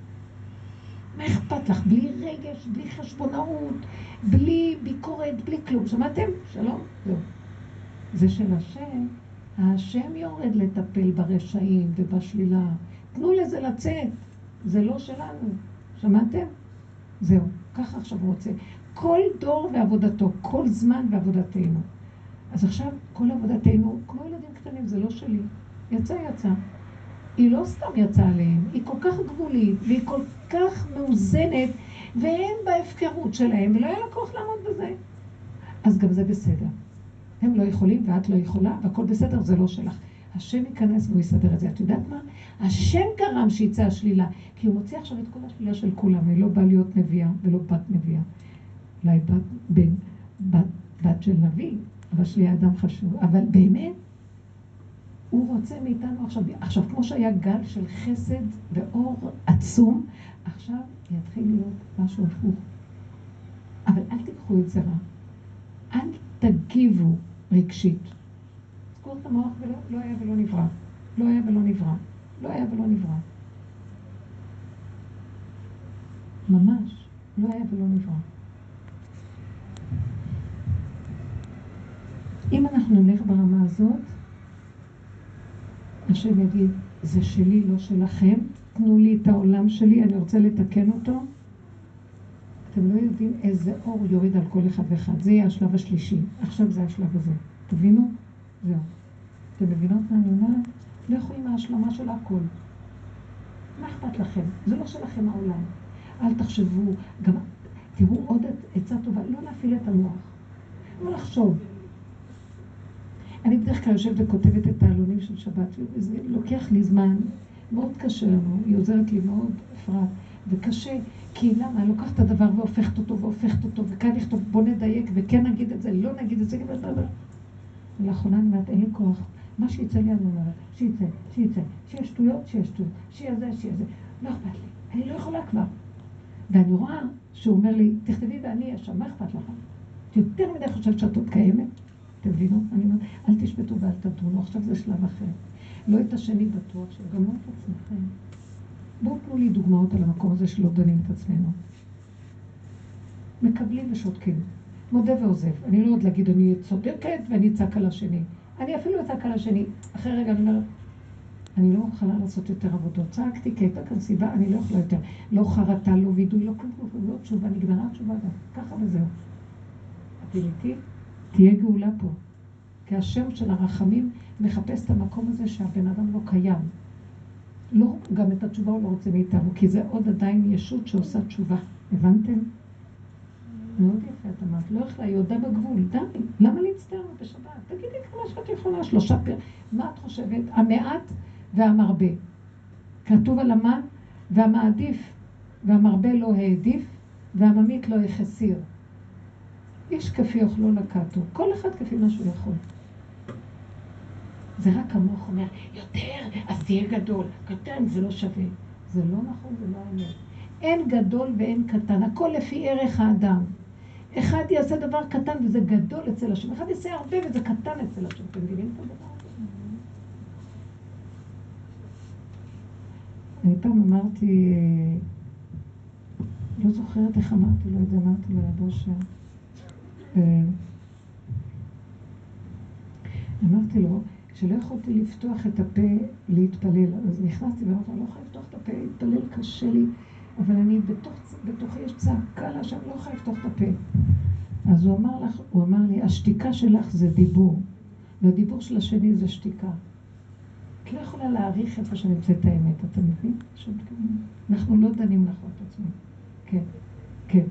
מה אכפת לך? בלי רגש, בלי חשבונאות, בלי ביקורת, בלי כלום. שמעתם? שלום? זהו. זה של השם. השם יורד לטפל ברשעים ובשלילה. תנו לזה לצאת. זה לא שלנו. שמעתם? זהו. ככה עכשיו הוא רוצה. כל דור ועבודתו, כל זמן ועבודתנו. אז עכשיו כל עבודתנו, כמו ילדים קטנים, זה לא שלי. יצא, יצא. היא לא סתם יצאה עליהם, היא כל כך גבולית, והיא כל כך מאוזנת, ואין בהפקרות שלהם, ולא היה לה כוח לעמוד בזה. אז גם זה בסדר. הם לא יכולים ואת לא יכולה, והכל בסדר, זה לא שלך. השם ייכנס והוא יסדר את זה. את יודעת מה? השם גרם שיצא השלילה, כי הוא מוציא עכשיו את כל השלילה של כולם, היא לא באה להיות נביאה ולא בת נביאה. אולי בת, בן, בת, בת של נביא, אבל שלי אדם חשוב. אבל באמת, הוא רוצה מאיתנו עכשיו, עכשיו, כמו שהיה גל של חסד ואור עצום, עכשיו יתחיל להיות משהו הפוך. אבל אל תיקחו את זה רע. אל תגיבו רגשית. סגור את המוח ולא לא היה ולא נברא. לא היה ולא נברא. לא היה ולא נברא. ממש, לא היה ולא נברא. אם אנחנו נלך ברמה הזאת, השם יגיד, זה שלי, לא שלכם, תנו לי את העולם שלי, אני רוצה לתקן אותו. אתם לא יודעים איזה אור יורד על כל אחד ואחד. זה יהיה השלב השלישי. עכשיו זה השלב הזה. תבינו? זהו. אתם מבינות מה אני אומרת? לכו עם ההשלמה של הכל. מה אכפת לכם? זה לא שלכם העולם. אל תחשבו, גם תראו עוד עצה טובה, לא להפעיל את המוח. לא לחשוב. אני בדרך כלל יושבת וכותבת את העלונים של שבת, וזה לוקח לי זמן, מאוד קשה לנו, היא עוזרת לי מאוד, אפרת, וקשה, כי למה? אני לוקחת את הדבר והופכת אותו והופכת אותו, וכאן לכתוב, בוא נדייק, וכן נגיד את זה, לא נגיד את זה, ולאחרונה אני אומרת, אין לי כוח. מה שיצא לי אני אומרת, שיצא, שיצא, שיהיה שטויות, שיהיה שטויות, שיהיה זה, שיהיה זה. לא אכפת לי, אני לא יכולה כבר. ואני רואה שהוא אומר לי, תכתבי ואני אהיה שם, מה אכפת לך? את יותר מדי חושבת שאת עוד קיימת? אתם מבינו? אני אומרת, אל תשפטו ואל תדונו, עכשיו זה שלב אחר. לא את השני בטוח, שגם לא את עצמכם. בואו תנו לי דוגמאות על המקום הזה שלא דנים את עצמנו. מקבלים ושותקים. מודה ועוזב. אני לא עוד להגיד, אני צודקת ואני אצעק על השני. אני אפילו אצעק על השני. אחרי רגע אני אומרת, אני לא מוכנה לעשות יותר עבודות. צעקתי כי הייתה כאן סיבה, אני לא יכולה יותר. לא חרטה, לא וידוי, לא כלום, כלום, לא תשובה, נגמרה התשובה גם. ככה וזהו. אתם איתי? תהיה גאולה פה. כי השם של הרחמים מחפש את המקום הזה שהבן אדם לא קיים. לא, גם את התשובה הוא לא רוצה מאיתנו, כי זה עוד עדיין ישות שעושה תשובה. הבנתם? מאוד יפה את אמרת, לא יכולה, היא עודה בגבול, די, למה להצטער בשבת? תגידי כמה שאת יכולה, שלושה פר... מה את חושבת? המעט והמרבה. כתוב על המן והמעדיף והמרבה לא העדיף והממית לא החסיר. איש כפי אוכלו לקטו, כל אחד כפי מה שהוא יכול. זה רק המוח אומר, יותר, אז תהיה גדול, קטן זה לא שווה. זה לא נכון, זה לא האמת. אין גדול ואין קטן, הכל לפי ערך האדם. אחד יעשה דבר קטן וזה גדול אצל השם, אחד יעשה הרבה וזה קטן אצל השם. אתם מבינים את הדבר הזה? אני פעם אמרתי, לא זוכרת איך אמרתי, לא יודע, אמרתי לרב אושר. אה, אמרתי לו, כשלא יכולתי לפתוח את הפה להתפלל, אז נכנסתי ואמרתי, אני לא יכולה לפתוח את הפה, להתפלל קשה לי, אבל אני, בתוך, בתוכי יש צעקה לה שאני לא יכולה לפתוח את הפה. אז הוא אמר לך, הוא אמר לי, השתיקה שלך זה דיבור, והדיבור של השני זה שתיקה. את לא יכולה להעריך איפה שנמצאת האמת, אתה מבין? אנחנו לא דנים נכון את עצמנו. כן, כן.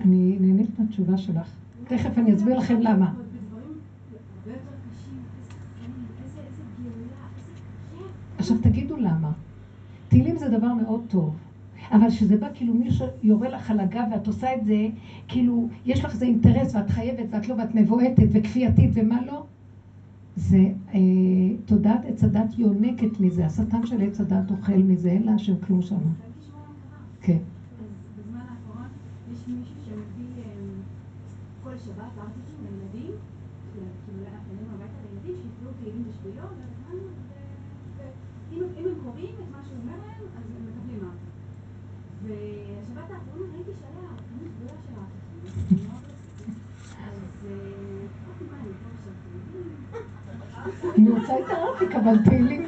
אני נהנית מהתשובה שלך. תכף אני אסביר לכם למה. עכשיו תגידו למה. תהילים זה דבר מאוד טוב. אבל כשזה בא כאילו מישהו יורה לך על הגב ואת עושה את זה, כאילו יש לך איזה אינטרס ואת חייבת ואת לא ואת מבועטת וכפייתית ומה לא, זה אה, תודעת עץ הדת יונקת מזה, השטן של עץ הדת אוכל מזה, אין לה השם כלום שם. כן. רוצה את הארטיק, אבל תהילים,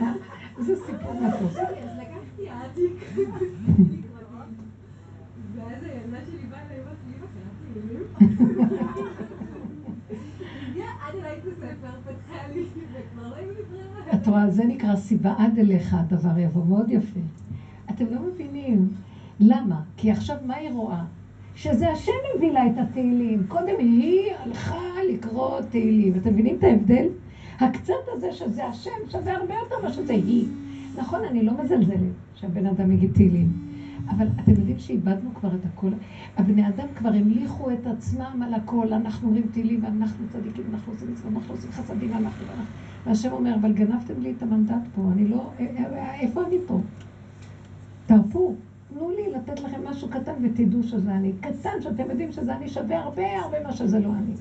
זה סיפור מטוס. אז לקחתי ארטיק, ואז הילדה שלי באה אליי ואמרת את רואה, זה נקרא סיבה עד אליך הדבר יבוא, מאוד יפה. אתם לא מבינים. למה? כי עכשיו מה היא רואה? שזה השם הביא לה את התהילים. קודם היא הלכה לקרוא תהילים. אתם מבינים את ההבדל? הקצת הזה שזה השם שווה הרבה יותר ממה שזה היא. נכון, אני לא מזלזלת שהבן אדם יגיד תהילים, אבל אתם יודעים שאיבדנו כבר את הכל. הבני אדם כבר המליכו את עצמם על הכל. אנחנו אומרים תהילים, ואנחנו צדיקים, אנחנו עושים מצוות, אנחנו עושים חסדים, אנחנו... והשם אומר, אבל גנבתם לי את המנדט פה, אני לא... אה, אה, אה, איפה אני פה? תרפו. תנו לי לתת לכם משהו קטן ותדעו שזה אני. קטן, שאתם יודעים שזה אני שווה הרבה הרבה מה שזה לא אני.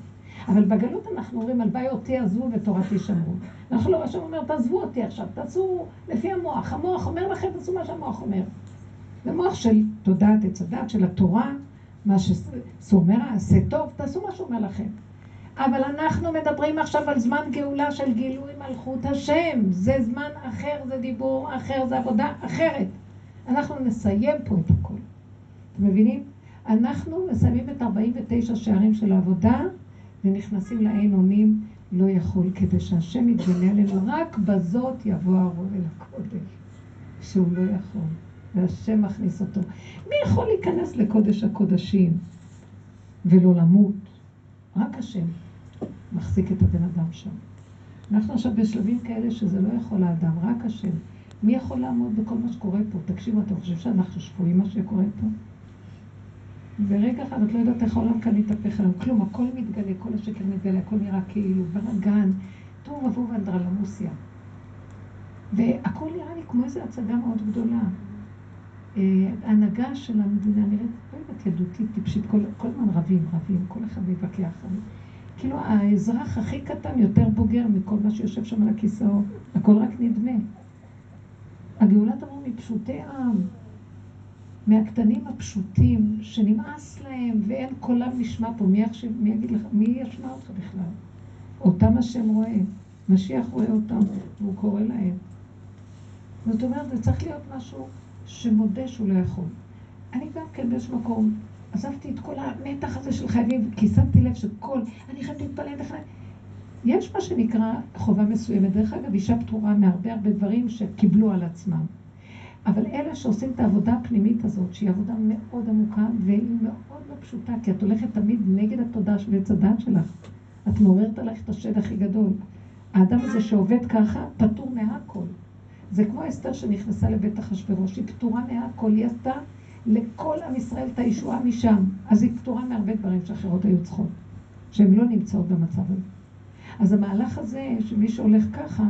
אבל בגלות אנחנו אומרים, הלוואי אותי עזבו ותורתי שמרו. אנחנו לא, השם אומר, תעזבו אותי עכשיו, תעשו לפי המוח. המוח אומר לכם, תעשו מה שהמוח אומר. זה מוח של תודעת עץ הדת, של התורה, מה שאומר, עשה טוב, תעשו מה שאומר לכם. אבל אנחנו מדברים עכשיו על זמן גאולה של גילוי מלכות השם. זה זמן אחר, זה דיבור אחר, זה עבודה אחרת. אנחנו נסיים פה את הכל. אתם מבינים? אנחנו מסיימים את 49 שערים של העבודה ונכנסים לעין אונים לא יכול, כדי שהשם יתגלה עלינו. רק בזאת יבוא הרוב אל הקודש, שהוא לא יכול, והשם מכניס אותו. מי יכול להיכנס לקודש הקודשים ולא למות? רק השם מחזיק את הבן אדם שם. אנחנו עכשיו בשלבים כאלה שזה לא יכול האדם, רק השם. מי יכול לעמוד בכל מה שקורה פה? תקשיבו, אתם חושבים שאנחנו שפויים מה שקורה פה? ברגע אחד את לא יודעת איך העולם כאן מתהפך עליו, כלום, הכל מתגלה, כל השקר מתגלה, הכל נראה כאילו, בלאגן, טוב עבור ואנדרלמוסיה. והכל נראה לי כמו איזו הצגה מאוד גדולה. אה, ההנהגה של המדינה נראית, לא יודעת, ילדותית, טיפשית, כל הזמן רבים, רבים, כל אחד מתווכח. כאילו האזרח הכי קטן יותר בוגר מכל מה שיושב שם על הכיסאות, הכל רק נדמה. הגאולה תבוא מפשוטי עם, מהקטנים הפשוטים, שנמאס להם ואין קולם נשמע פה. מי, יחשב, מי יגיד לך, מי ישמע אותך בכלל? אותם השם רואה. משיח רואה אותם, והוא קורא להם. זאת אומרת, זה צריך להיות משהו שמודה שהוא לא יכול. אני גם כן באיזשהו מקום, עזבתי את כל המתח הזה של חייבים, כי שמתי לב שכל, אני חייבת להתפלל בכלל. יש מה שנקרא חובה מסוימת. דרך אגב, אישה פטורה מהרבה הרבה דברים שקיבלו על עצמם. אבל אלה שעושים את העבודה הפנימית הזאת, שהיא עבודה מאוד עמוקה, והיא מאוד לא פשוטה, כי את הולכת תמיד נגד התודעה ועץ הדת שלך. את מעוררת עליך את השד הכי גדול. האדם הזה שעובד ככה, פטור מהכל. זה כמו אסתר שנכנסה לבית אחשוורוש, היא פטורה מהכל, היא עשתה לכל עם ישראל את הישועה משם. אז היא פטורה מהרבה דברים שאחרות היו צריכות, שהן לא נמצאות במצב הזה. אז המהלך הזה, שמי שהולך ככה,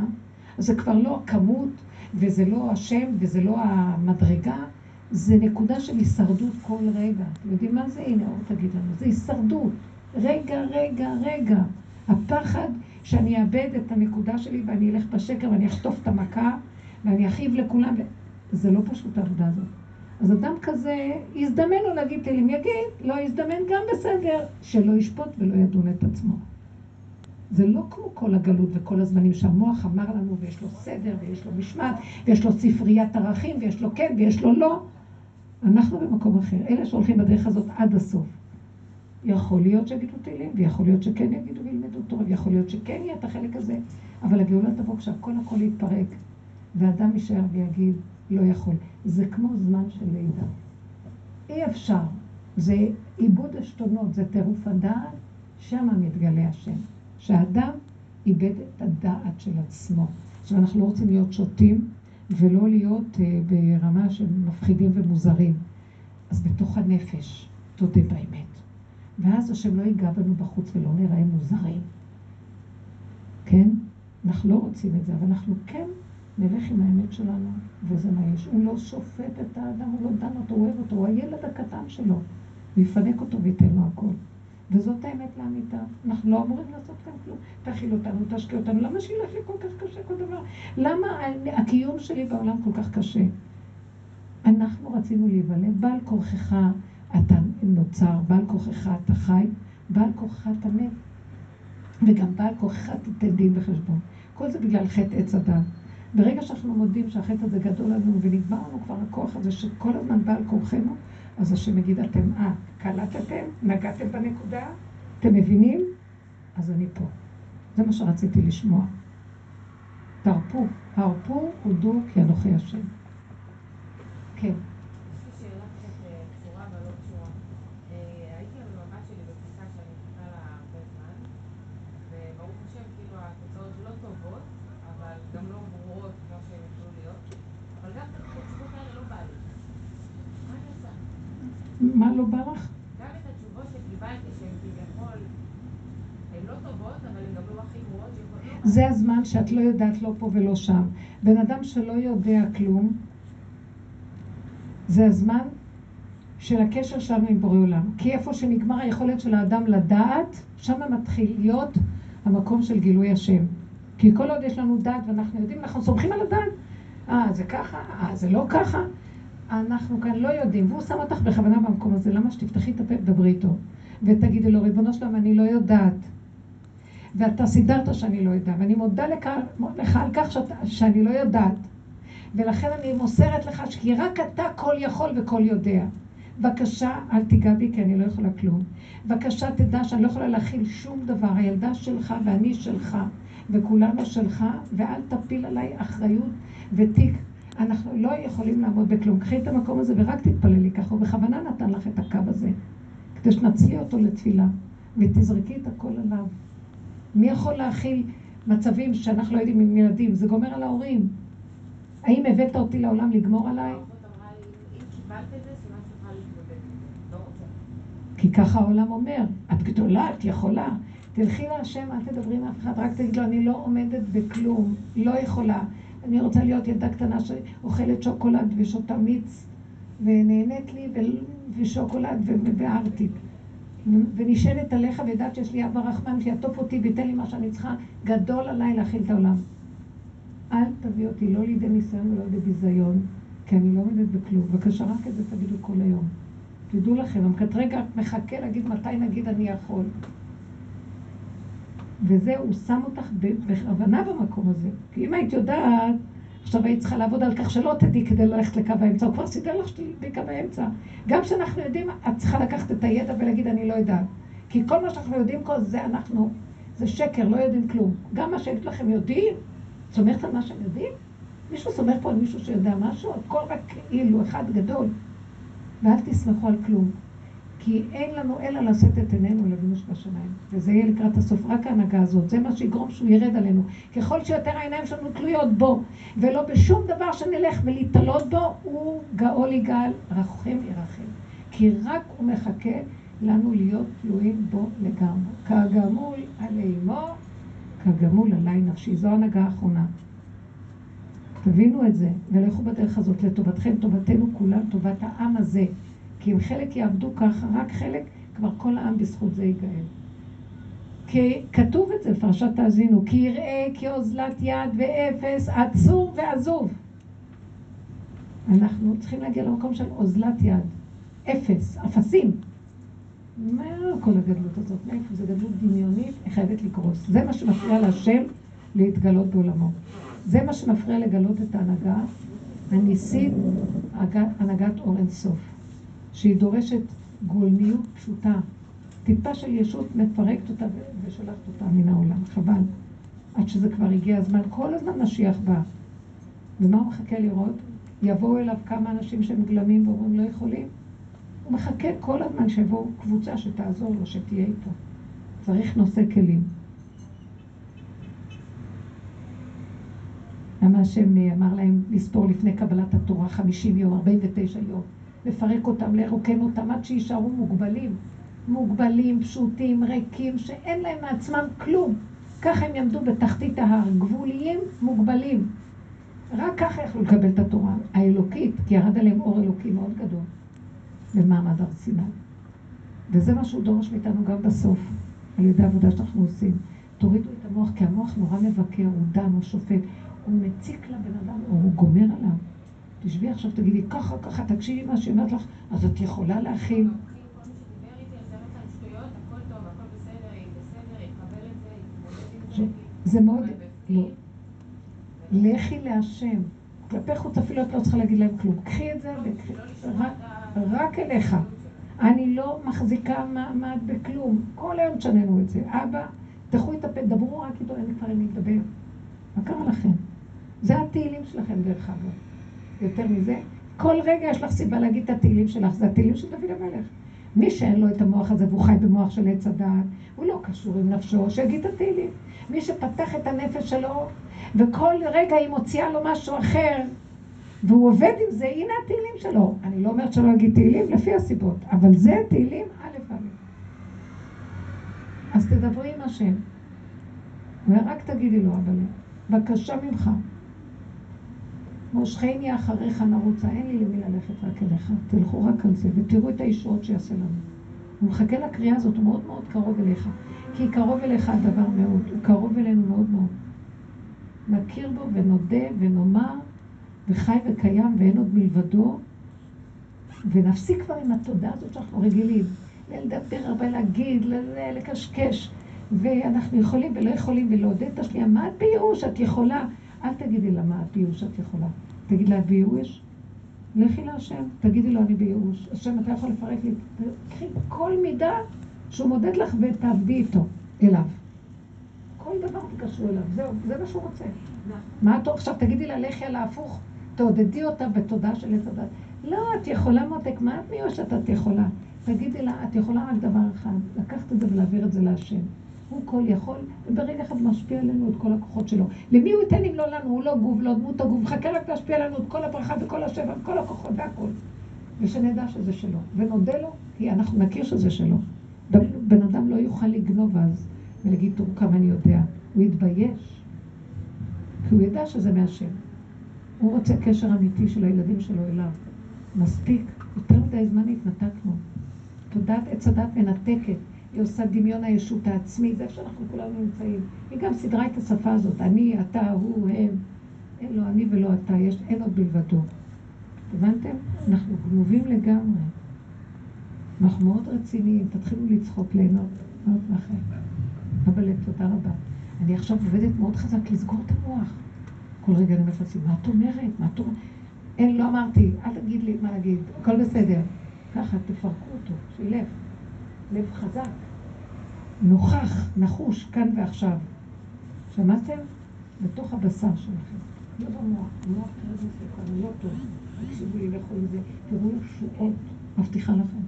אז זה כבר לא הכמות, וזה לא השם, וזה לא המדרגה, זה נקודה של הישרדות כל רגע. אתם יודעים מה זה? הנה, אור תגיד לנו. זה הישרדות. רגע, רגע, רגע. הפחד שאני אאבד את הנקודה שלי ואני אלך בשקר ואני אחטוף את המכה ואני אכאיב לכולם. זה לא פשוט העבודה הזאת. אז אדם כזה, יזדמן לו להגיד תהילים, יגיד, לא יזדמן גם בסדר, שלא ישפוט ולא ידון את עצמו. זה לא כמו כל הגלות וכל הזמנים שהמוח אמר לנו, ויש לו סדר, ויש לו משמעת, ויש לו ספריית ערכים, ויש לו כן, ויש לו לא. אנחנו במקום אחר. אלה שהולכים בדרך הזאת עד הסוף. יכול להיות שיגידו תהילים, ויכול להיות שכן יגידו וילמדו תורה, ויכול להיות שכן יהיה את החלק הזה, אבל הגאולה תבוא כשהכל הכל יתפרק, ואדם יישאר ויגיד, לא יכול. זה כמו זמן של לידה. אי אפשר. זה עיבוד עשתונות, זה טירוף הדעת, שם מתגלה השם. שהאדם איבד את הדעת של עצמו. עכשיו, אנחנו לא רוצים להיות שוטים ולא להיות אה, ברמה של מפחידים ומוזרים. אז בתוך הנפש, תודה באמת. ואז השם לא ייגע בנו בחוץ ולא נראה מוזרים. כן? אנחנו לא רוצים את זה, אבל אנחנו כן נלך עם האמת שלנו, וזה מה יש. הוא לא שופט את האדם, הוא לא דן אותו, הוא אוהב אותו, הוא הילד הקטן שלו. הוא יפנק אותו וייתן לו הכל. וזאת האמת לאמיתה. אנחנו לא אמורים לעשות כאן כלום. תאכיל אותנו, תשקיע אותנו. למה שילך לי כל כך קשה כל דבר? למה הקיום שלי בעולם כל כך קשה? אנחנו רצינו להיוולד, בעל כורכך אתה נוצר, בעל כורכך אתה חי, בעל כורכך אתה מת, וגם בעל כורכך תיתן דין וחשבון. כל זה בגלל חטא עץ הדת. ברגע שאנחנו מודים שהחטא הזה גדול לנו ונגמר לנו כבר הכוח הזה שכל הזמן בעל כורחנו, אז השם יגיד אתם, אה, קלטתם? נגעתם בנקודה? אתם מבינים? אז אני פה. זה מה שרציתי לשמוע. תרפו, הרפו, הודו כי אנוכי השם. כן. לא בא לך? גם את התשובות שקיבלתי, שהן כביכול, הן לא טובות, אבל הן גם לא הכי גרועות. זה הזמן שאת לא יודעת לא פה ולא שם. בן אדם שלא יודע כלום, זה הזמן של הקשר שלנו עם בורא עולם. כי איפה שנגמר היכולת של האדם לדעת, שם מתחיל להיות המקום של גילוי השם. כי כל עוד יש לנו דעת ואנחנו יודעים, אנחנו סומכים על הדעת. אה, זה ככה? אה, זה לא ככה? אנחנו כאן לא יודעים, והוא שם אותך בכוונה במקום הזה, למה שתפתחי את הפה ודברי איתו, ותגידי לו, ריבונו שלום, אני לא יודעת. ואתה סידרת שאני לא יודעת, ואני מודה לך, לך על כך שאת, שאני לא יודעת. ולכן אני מוסרת לך, כי רק אתה כל יכול וכל יודע. בבקשה, אל תיגע בי, כי אני לא יכולה כלום. בבקשה, תדע שאני לא יכולה להכיל שום דבר. הילדה שלך ואני שלך, וכולנו שלך, ואל תפיל עליי אחריות ותיק אנחנו לא יכולים לעמוד בכלום. קחי את המקום הזה ורק תתפללי ככה. הוא בכוונה נתן לך את הקו הזה, כדי שנצלי אותו לתפילה, ותזרקי את הכל עליו. מי יכול להכיל מצבים שאנחנו לא יודעים עם ילדים? זה גומר על ההורים. האם הבאת אותי לעולם לגמור עליי? כי ככה העולם אומר, את גדולה, את יכולה. תלכי להשם, אל תדברי עם אף אחד, רק תגיד לו, אני לא עומדת בכלום, לא יכולה. אני רוצה להיות ילדה קטנה שאוכלת שוקולד ושותה מיץ, ונהנית לי ושוקולד ובארטיק. ונשענת עליך ויודעת שיש לי אבא רחמן שיעטוף אותי וייתן לי מה שאני צריכה, גדול עליי להכיל את העולם. אל תביא אותי לא לידי ניסיון ולא לידי ביזיון, כי אני לא עומדת בכלום. בבקשה, רק את זה תגידו כל היום. תדעו לכם, המקטרגע מחכה להגיד מתי נגיד אני יכול. וזה, הוא שם אותך בכוונה במקום הזה. כי אם היית יודעת, עכשיו היית צריכה לעבוד על כך שלא תדעי כדי ללכת לקו האמצע, הוא כבר סידר לך שתלכי בקו האמצע. גם כשאנחנו יודעים, את צריכה לקחת את הידע ולהגיד, אני לא יודעת. כי כל מה שאנחנו יודעים כל זה אנחנו, זה שקר, לא יודעים כלום. גם מה שיש לכם יודעים, סומכת על מה שהם יודעים? מישהו סומך פה על מישהו שיודע משהו? הכל רק כאילו אחד גדול. ואל תסמכו על כלום. כי אין לנו אלא לשאת את עינינו לאבינו שבשמיים. וזה יהיה לקראת הסוף, רק ההנהגה הזאת. זה מה שיגרום שהוא ירד עלינו. ככל שיותר העיניים שלנו תלויות בו, ולא בשום דבר שנלך ולהתעלות בו, הוא גאול יגאל, רחם ירחם. כי רק הוא מחכה לנו להיות תלויים בו לגמרי. כגמול עלי אמו, כגמול עלי נפשי. זו ההנהגה האחרונה. תבינו את זה, ולכו בדרך הזאת לטובתכם, טובתנו כולם, טובת העם הזה. כי אם חלק יעבדו ככה, רק חלק, כבר כל העם בזכות זה ייגאל. כי כתוב את זה בפרשת תאזינו, כי יראה כאוזלת יד ואפס, עצור ועזוב. אנחנו צריכים להגיע למקום של אוזלת יד, אפס, אפסים. מה כל הגדלות הזאת? מאיפה זה גדלות דמיונית? היא חייבת לקרוס. זה מה שמפריע להשם להתגלות בעולמו. זה מה שמפריע לגלות את ההנהגה הניסית, הנהגת אור אינסוף. שהיא דורשת גולמיות פשוטה. טיפה של ישות מפרקת אותה ושולחת אותה מן העולם, חבל. עד שזה כבר הגיע הזמן, כל הזמן משיח בא. ומה הוא מחכה לראות? יבואו אליו כמה אנשים שהם גלמים ואומרים לא יכולים. הוא מחכה כל הזמן שיבואו קבוצה שתעזור לו, שתהיה איתו. צריך נושא כלים. למה השם אמר להם לספור לפני קבלת התורה 50 יום, 49 יום, לפרק אותם, לרוקן אותם, עד שיישארו מוגבלים. מוגבלים, פשוטים, ריקים, שאין להם מעצמם כלום. ככה הם יעמדו בתחתית ההר, גבוליים, מוגבלים. רק ככה יכלו לקבל את התורה האלוקית, כי ירד עליהם אור אלוקי מאוד גדול במעמד הר סיני. וזה מה שהוא דורש מאיתנו גם בסוף, על ידי העבודה שאנחנו עושים. תורידו את המוח, כי המוח נורא מבקר, הוא דן, הוא שופט, הוא מציק לבן אדם, או הוא גומר עליו. תשבי עכשיו, תגידי, ככה, ככה, תקשיבי מה שהיא אומרת לך, אז את יכולה להכיל. זה מאוד, לא. לכי להשם. כלפי חוץ אפילו את לא צריכה להגיד להם כלום. קחי את זה רק אליך. אני לא מחזיקה מעמד בכלום. כל היום תשננו את זה. אבא, תחו את הפה, דברו רק איתו, אין כבר עם לדבר. מה קרה לכם? זה התהילים שלכם דרך אגב. יותר מזה, כל רגע יש לך סיבה להגיד את התהילים שלך, זה התהילים של דוד המלך. מי שאין לו את המוח הזה והוא חי במוח של עץ הדעת, הוא לא קשור עם נפשו, שיגיד את התהילים. מי שפתח את הנפש שלו, וכל רגע היא מוציאה לו משהו אחר, והוא עובד עם זה, הנה התהילים שלו. אני לא אומרת שלא אגיד תהילים לפי הסיבות, אבל זה תהילים א' א'. אז תדברי עם השם, ורק תגידי לו, אבל בקשה ממך. מושכני אחריך נרוצה, אין לי למי ללכת רק אליך. תלכו רק על זה, ותראו את הישועות שיעשה לנו. הוא מחכה לקריאה הזאת, הוא מאוד מאוד קרוב אליך. כי קרוב אליך הדבר מאוד, הוא קרוב אלינו מאוד מאוד. נכיר בו ונודה ונאמר, וחי וקיים ואין עוד מלבדו, ונפסיק כבר עם התודעה הזאת שאנחנו רגילים. לדבר הרבה, להגיד, לקשקש, ואנחנו יכולים ולא יכולים ולעודד את השנייה. מה בייאוש? את יכולה. אל תגידי לה מה את בייאוש את יכולה. תגיד לה, בייאוש? לכי להשם, תגידי לו, אני בייאוש. השם, אתה יכול לפרק לי. קחי כל מידה שהוא מודד לך ותעבדי איתו, אליו. כל דבר תקשרו אליו, זהו, זה מה שהוא רוצה. מה את עכשיו תגידי לה, לכי על ההפוך, תעודדי אותה בתודה של עץ הדת. לא, את יכולה מותק, מה את מיושת את יכולה? תגידי לה, את יכולה רק דבר אחד, לקחת את זה ולהעביר את זה להשם. הוא כל יכול, וברגע אחד משפיע עלינו את כל הכוחות שלו. למי הוא ייתן אם לא לנו? הוא לא גוף, לא דמות הגוף, חכה רק להשפיע עלינו את כל הברכה וכל השבע וכל הכוחות והכל. ושנדע שזה שלו. ונודה לו, כי אנחנו נכיר שזה שלו. בן אדם לא יוכל לגנוב אז ולהגיד, תראו כמה אני יודע. הוא יתבייש. כי הוא ידע שזה מהשם. הוא רוצה קשר אמיתי של הילדים שלו אליו. מספיק. יותר מדי זמן התנתקנו. תודעת עץ הדת מנתקת. היא עושה דמיון הישות העצמי, זה איפה שאנחנו כולנו נמצאים. היא גם סידרה את השפה הזאת, אני, אתה, הוא, הם. אין לו אני ולא אתה, יש, אין עוד בלבדו. הבנתם? אנחנו גנובים לגמרי. אנחנו מאוד רציניים, תתחילו לצחוק, ליהנות, מאוד מהחיים. אבל תודה רבה. אני עכשיו עובדת מאוד חזק לסגור את המוח. כל רגע אני אומרת מה את אומרת? מה את אומרת? אין, לא אמרתי, אל תגיד לי מה להגיד, הכל בסדר. ככה, תפרקו אותו, שילך. לב חזק, נוכח, נחוש, כאן ועכשיו. שמעתם? בתוך הבשר שלכם. לא במוח, המוח כרגע זה כבר לא טוב. תקשיבו לי, לכו עם זה, תראו ישועות, מבטיחה לכם.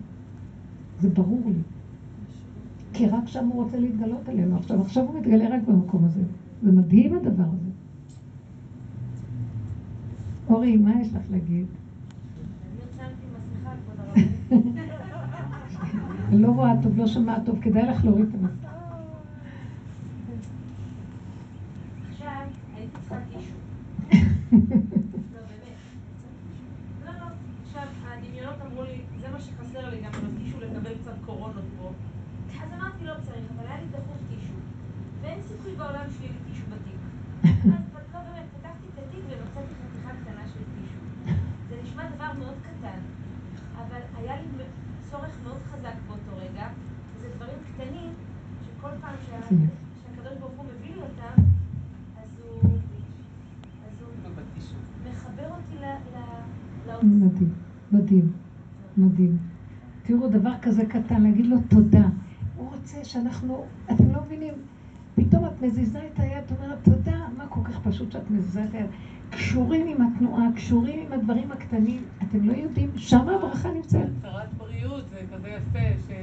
זה ברור לי. כי רק שם הוא רוצה להתגלות עלינו. עכשיו, עכשיו הוא מתגלה רק במקום הזה. זה מדהים הדבר הזה. אורי, מה יש לך להגיד? אני יצאתי מסכה, כבוד הרב. לא רואה טוב, לא שומעת טוב, כדאי לך להוריד את המסך. לא. לא, לא. היה לי אז צורך מאוד חזק באותו רגע, זה דברים קטנים, שכל פעם שהקדוש ברוך הוא מביא לי אותם, אז הוא מחבר אותי מדהים, מדהים, מדהים. תראו, דבר כזה קטן, להגיד לו תודה. הוא רוצה שאנחנו, אתם לא מבינים, פתאום את מזיזה את היד, אומרת, תודה, מה כל כך פשוט שאת מזיזה את היד? קשורים עם התנועה, קשורים עם הדברים הקטנים, אתם לא יודעים, שם הברכה נמצאת. צרת בריאות זה כזה יפה,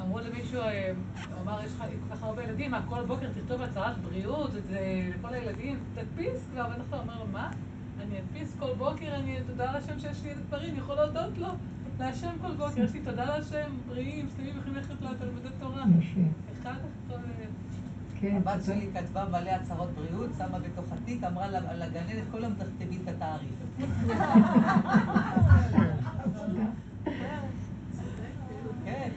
אמרו למישהו, אה, הוא אמר, יש לך כל כך הרבה ילדים, מה, כל בוקר תכתוב הצהרת בריאות לכל הילדים, תדפיס כבר, ואנחנו אומר לו, מה? אני אדפיס כל בוקר, אני תודה להשם שיש לי את הדברים, יכול להודות לו, להשם כל בוקר, יש לי תודה להשם, בריאים, שלמים, יכולים ללכת לתלמודי תורה. אחד אחר כן. הבת שלי כתבה מלא הצהרות בריאות, שמה בתוך התיק, אמרה לגננת, כל יום תכתבי את התאריך.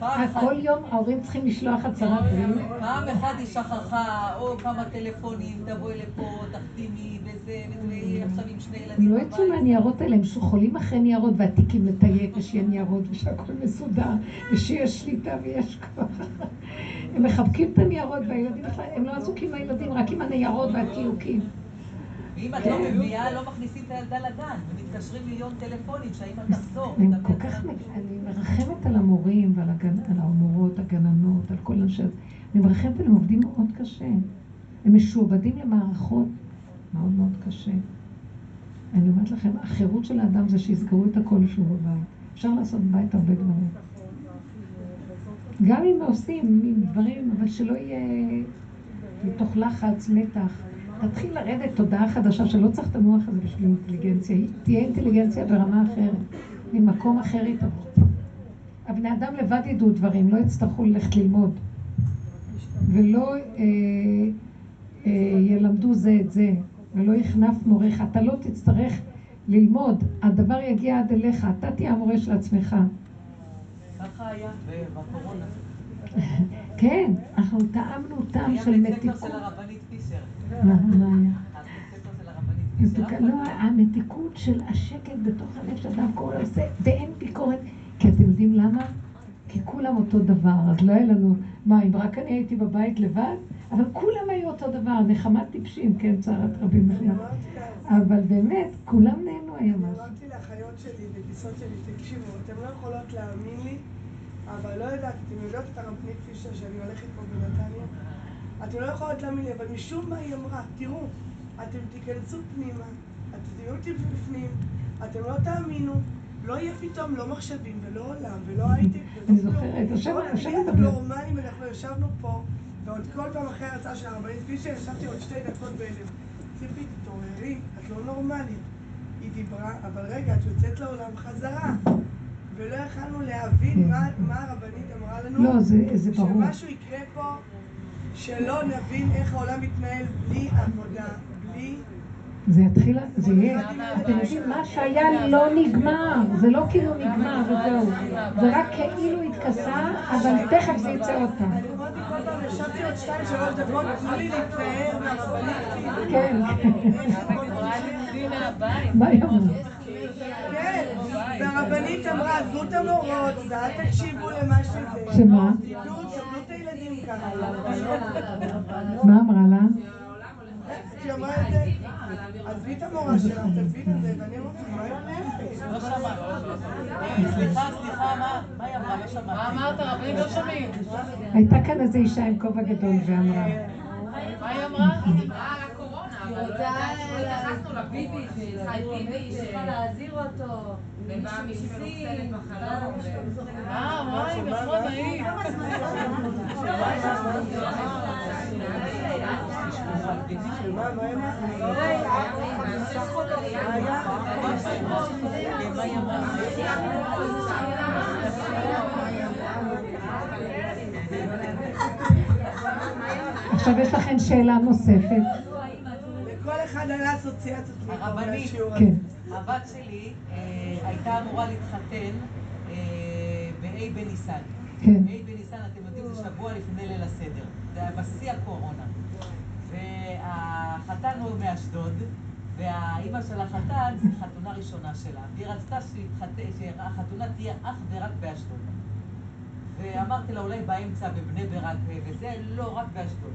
כן, כל יום ההורים צריכים לשלוח הצהרת בריאות. פעם אחת היא שכחה, או כמה טלפונים, תבואי לפה, תחתימי, וזה, וזה, עכשיו עם שני ילדים לא יצאו מהניירות האלה, הם חולים אחרי ניירות, והתיקים לתייק, ושיהיה ניירות, ושהכול מסודר, ושיש שליטה ויש כוח. הם מחבקים את הניירות, והילדים הם לא עסוקים מהילדים, רק עם הניירות והתיוקים. ואם את לא כן. מביאה, לא מכניסים את הילדה לגן, ומתקשרים מיליון טלפונים שהאימא תחזור. אני כל כך, אני מרחמת על המורים ועל המורות, הגננות, על כל אנשי... אני מרחמת עליהם, עובדים מאוד קשה. הם משועבדים למערכות מאוד מאוד קשה. אני אומרת לכם, החירות של האדם זה שיסגרו את הכל שהוא בבית. אפשר לעשות בבית הרבה דברים. גם אם עושים דברים, אבל שלא יהיה מתוך לחץ, מתח. תתחיל לרדת תודעה חדשה שלא צריך את המוח הזה בשביל אינטליגנציה. תהיה אינטליגנציה ברמה אחרת, ממקום אחר היא תבוא. הבני אדם לבד ידעו דברים, לא יצטרכו ללכת ללמוד. ולא אה, אה, ילמדו זה את זה, ולא יכנף מורך. אתה לא תצטרך ללמוד, הדבר יגיע עד אליך, אתה תהיה המורה של עצמך. ככה היה בקורונה. כן, אנחנו טעמנו טעם של מתיקות. לא, המתיקות של השקט בתוך הלב שאדם קורא עושה, ואין ביקורת. כי אתם יודעים למה? כי כולם אותו דבר, אז לא היה לנו, מה, אם רק אני הייתי בבית לבד? אבל כולם היו אותו דבר, נחמת טיפשים, כן, צערת רבים בכלל. אבל באמת, כולם נהנו היום. אמרתי לאחיות שלי בטיסות שלי, תקשיבו, אתן לא יכולות להאמין לי אבל לא יודעת, אתם יודעות את הרבנית פישר שאני הולכת פה בנתניה? אתם לא יכולות להאמין לי, אבל משום מה היא אמרה, תראו, אתם תיכנסו פנימה, אתם תהיו אותי בפנים, אתם לא תאמינו, לא יהיה פתאום לא מחשבים ולא עולם ולא הייטק אני זוכרת, יושבת אנחנו נורמלים, אנחנו ישבנו פה, ועוד כל פעם אחרי ההרצאה של הרבנית פישר ישבתי עוד שתי דקות בהלם. ציפי, תתעוררי, את לא נורמלית. היא דיברה, אבל רגע, את יוצאת לעולם חזרה. ולא יכלנו להבין כן. מה הרבנית אמרה לנו. לא. שמשהו יקרה פה, שלא נבין איך העולם מתנהל בלי עבודה, בלי... זה יתחיל, זה יהיה, אתם יודעים, מה שהיה לא נגמר, זה לא כאילו נגמר וזהו, זה רק כאילו התכסה, אבל תכף זה יצא עוד פעם. אני אמרתי כל פעם, ישבתי עוד שתיים, שלוש דקות, תנו לי להתנער מהרבנית. כן. מה היא אמרה? כן, והרבנית אמרה, עזבו את המורות, ואל תקשיבו למה שזה. שמה? כאן. מה אמרה לה? לא? לא לא. הייתה כאן איזו אישה עם כובע גדול ואמרה. מה היא אמרה? היא רוצה לקחנו לה ביבי, שצריכה את ביבי, שצריכה להזהיר אותו. אה, וואי, נכון. עכשיו יש לכם שאלה נוספת. כל אחד היה אסוציאציות הרבנית, כן. הבת שלי אה, הייתה אמורה להתחתן אה, באי בניסן. כן. באי בניסן, אתם יודעים, זה שבוע לפני ליל הסדר. זה היה בשיא הקורונה. והחתן הוא מאשדוד, והאימא של החתן זו חתונה ראשונה שלה. והיא רצתה שהחתונה תהיה אך ורק באשדוד. ואמרתי לה, אולי באמצע, בבני ברק וזה, לא, רק באשדוד.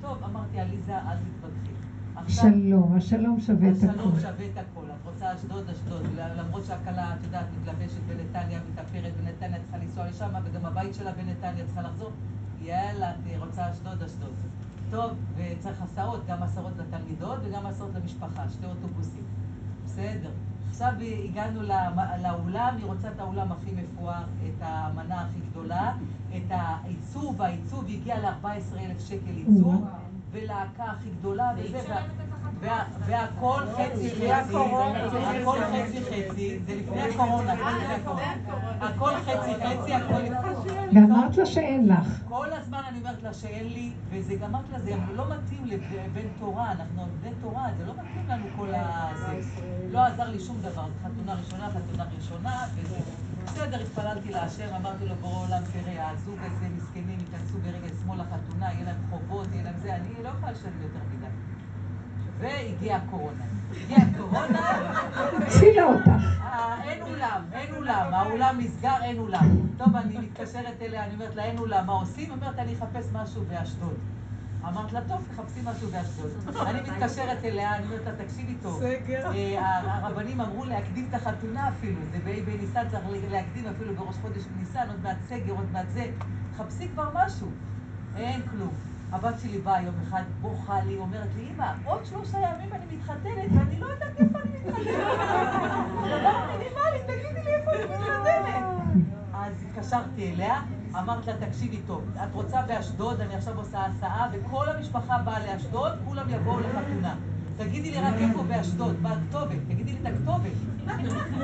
טוב, אמרתי, עליזה, אל תתווכחי. שלום, השלום שווה את הכול. השלום שווה את הכול. רוצה אשדוד, אשדוד. למרות שהכלה, את יודעת, מתלבשת בנתניה, מתאפרת בנתניה, צריכה לנסוע לשם, וגם הבית שלה בנתניה צריכה לחזור. יאללה, את רוצה אשדוד, אשדוד. טוב, וצריך הסעות, גם הסעות לתלמידות וגם הסעות למשפחה, שתי אוטובוסים. בסדר. עכשיו הגענו לאולם, היא רוצה את האולם הכי מפואר, את המנה הכי גדולה, את העיצוב, העיצוב הגיע ל-14,000 שקל עיצוב, ולהקה הכי גדולה, וזה, והכל חצי חצי, הכל חצי חצי, זה לפני הקורונה, הכל לפני הקורונה, הכל חצי חצי, הכל ואמרת לה שאין לך. כל הזמן אני אומרת לה שאין לי, וזה גם אמרתי לה, זה לא מתאים לבן תורה, אנחנו בני תורה, זה לא מתאים לנו כל ה... זה לא עזר לי שום דבר, חתונה ראשונה, חתונה ראשונה, וזה... בסדר, התפללתי להשם, אמרתי לו, בורא עולם, תראה, הזוג הזה, מסכנים, ייכנסו ברגע שמאל לחתונה, יהיה להם חובות, יהיה להם זה, אני לא יכולה לשלם יותר. והגיעה הקורונה. הגיעה הקורונה, הצילה אותך. אה, אין אולם, אין אולם, האולם נסגר, אין אולם. טוב, אני מתקשרת אליה, אני אומרת לה, אין אולם, מה עושים? אומרת, אני אחפש משהו באשדוד. אמרת לה, טוב, תחפשי משהו באשדוד. אני מתקשרת אליה, אני אומרת לה, תקשיבי טוב. סגר. אה, הרבנים אמרו להקדים את החתונה אפילו, זה בניסן צריך להקדים אפילו בראש חודש בניסן, עוד מעט סגר, עוד מעט זה. תחפשי כבר משהו. אין כלום. הבת שלי באה יום אחד, בוכה לי, אומרת לי, אמא, עוד שלושה ימים אני מתחתנת, ואני לא יודעת איפה אני מתחתנת. דבר מינימלי, תגידי לי איפה אני מתחתנת. אז התקשרתי אליה, אמרת לה, תקשיבי טוב, את רוצה באשדוד, אני עכשיו עושה הסעה, וכל המשפחה באה לאשדוד, כולם יבואו לחתונה. תגידי לי רק איפה באשדוד, מה הכתובת? תגידי לי את הכתובת.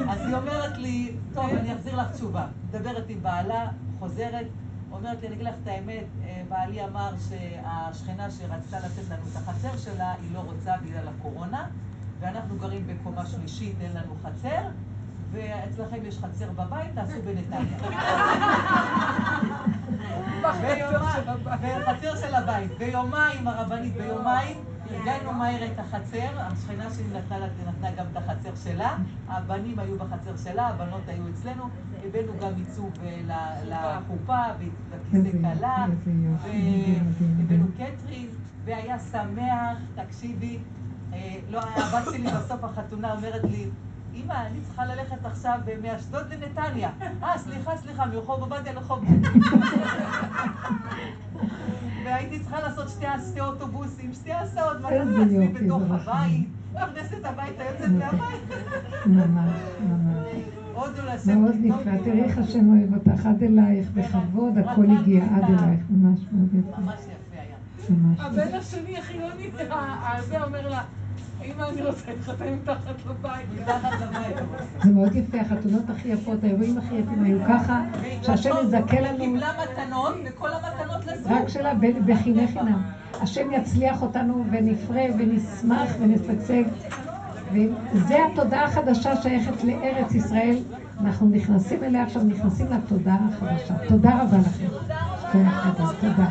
אז היא אומרת לי, טוב, אני אחזיר לך תשובה. מדברת עם בעלה, חוזרת, אומרת לי, אני אגיד לך את האמת, אה, בעלי אמר שהשכנה שרצתה לתת לנו את החצר שלה, היא לא רוצה בגלל הקורונה, ואנחנו גרים בקומה שלישית, אין לנו חצר, ואצלכם יש חצר בבית, תעשו בנתניה. בחצר של הבית. ביומיים, הרבנית, ביומיים, ארגנו מהר את החצר, השכנה שלי נתנה, לה- נתנה גם את החצר שלה, הבנים היו בחצר שלה, הבנות היו אצלנו, הבאנו גם עיצוב אה, לחופה, וכיסא מדהים, והבאנו. קטרין, והיה שמח, תקשיבי, אה, לא, הבת שלי בסוף החתונה אומרת לי, אמא, אני צריכה ללכת עכשיו אה, מאשדוד לנתניה. אה, סליחה, סליחה, מרחוב עובדיה לרחוב... והייתי צריכה לעשות שתי, אוטובוסים, שתי הסעות, לעשות לעצמי בתוך זה. הבית, נכנסת הביתה, יוצאת מהבית. ממש, ממש. לא מאוד נפלא. תראי איך השם אוהב אותך, עד אלייך בכבוד, הכל הגיע עד אלייך, ממש מאוד יפה, ממש יפה היה. הבן השני החילוני, ה- הזה אומר לה, אמא, אני רוצה להתחתן מתחת לבית. זה מאוד יפה, החתונות הכי יפות, האירועים הכי יפים היו ככה, שהשם יזכה לנו קיבלה מתנות, וכל המתנות לזוג. רק שלה ב- בחינם חינם. השם יצליח אותנו ונפרה ונשמח ונשגשג. וזה התודעה החדשה שייכת לארץ ישראל. אנחנו נכנסים אליה עכשיו, נכנסים לתודעה החדשה. תודה רבה לכם. תודה, תודה,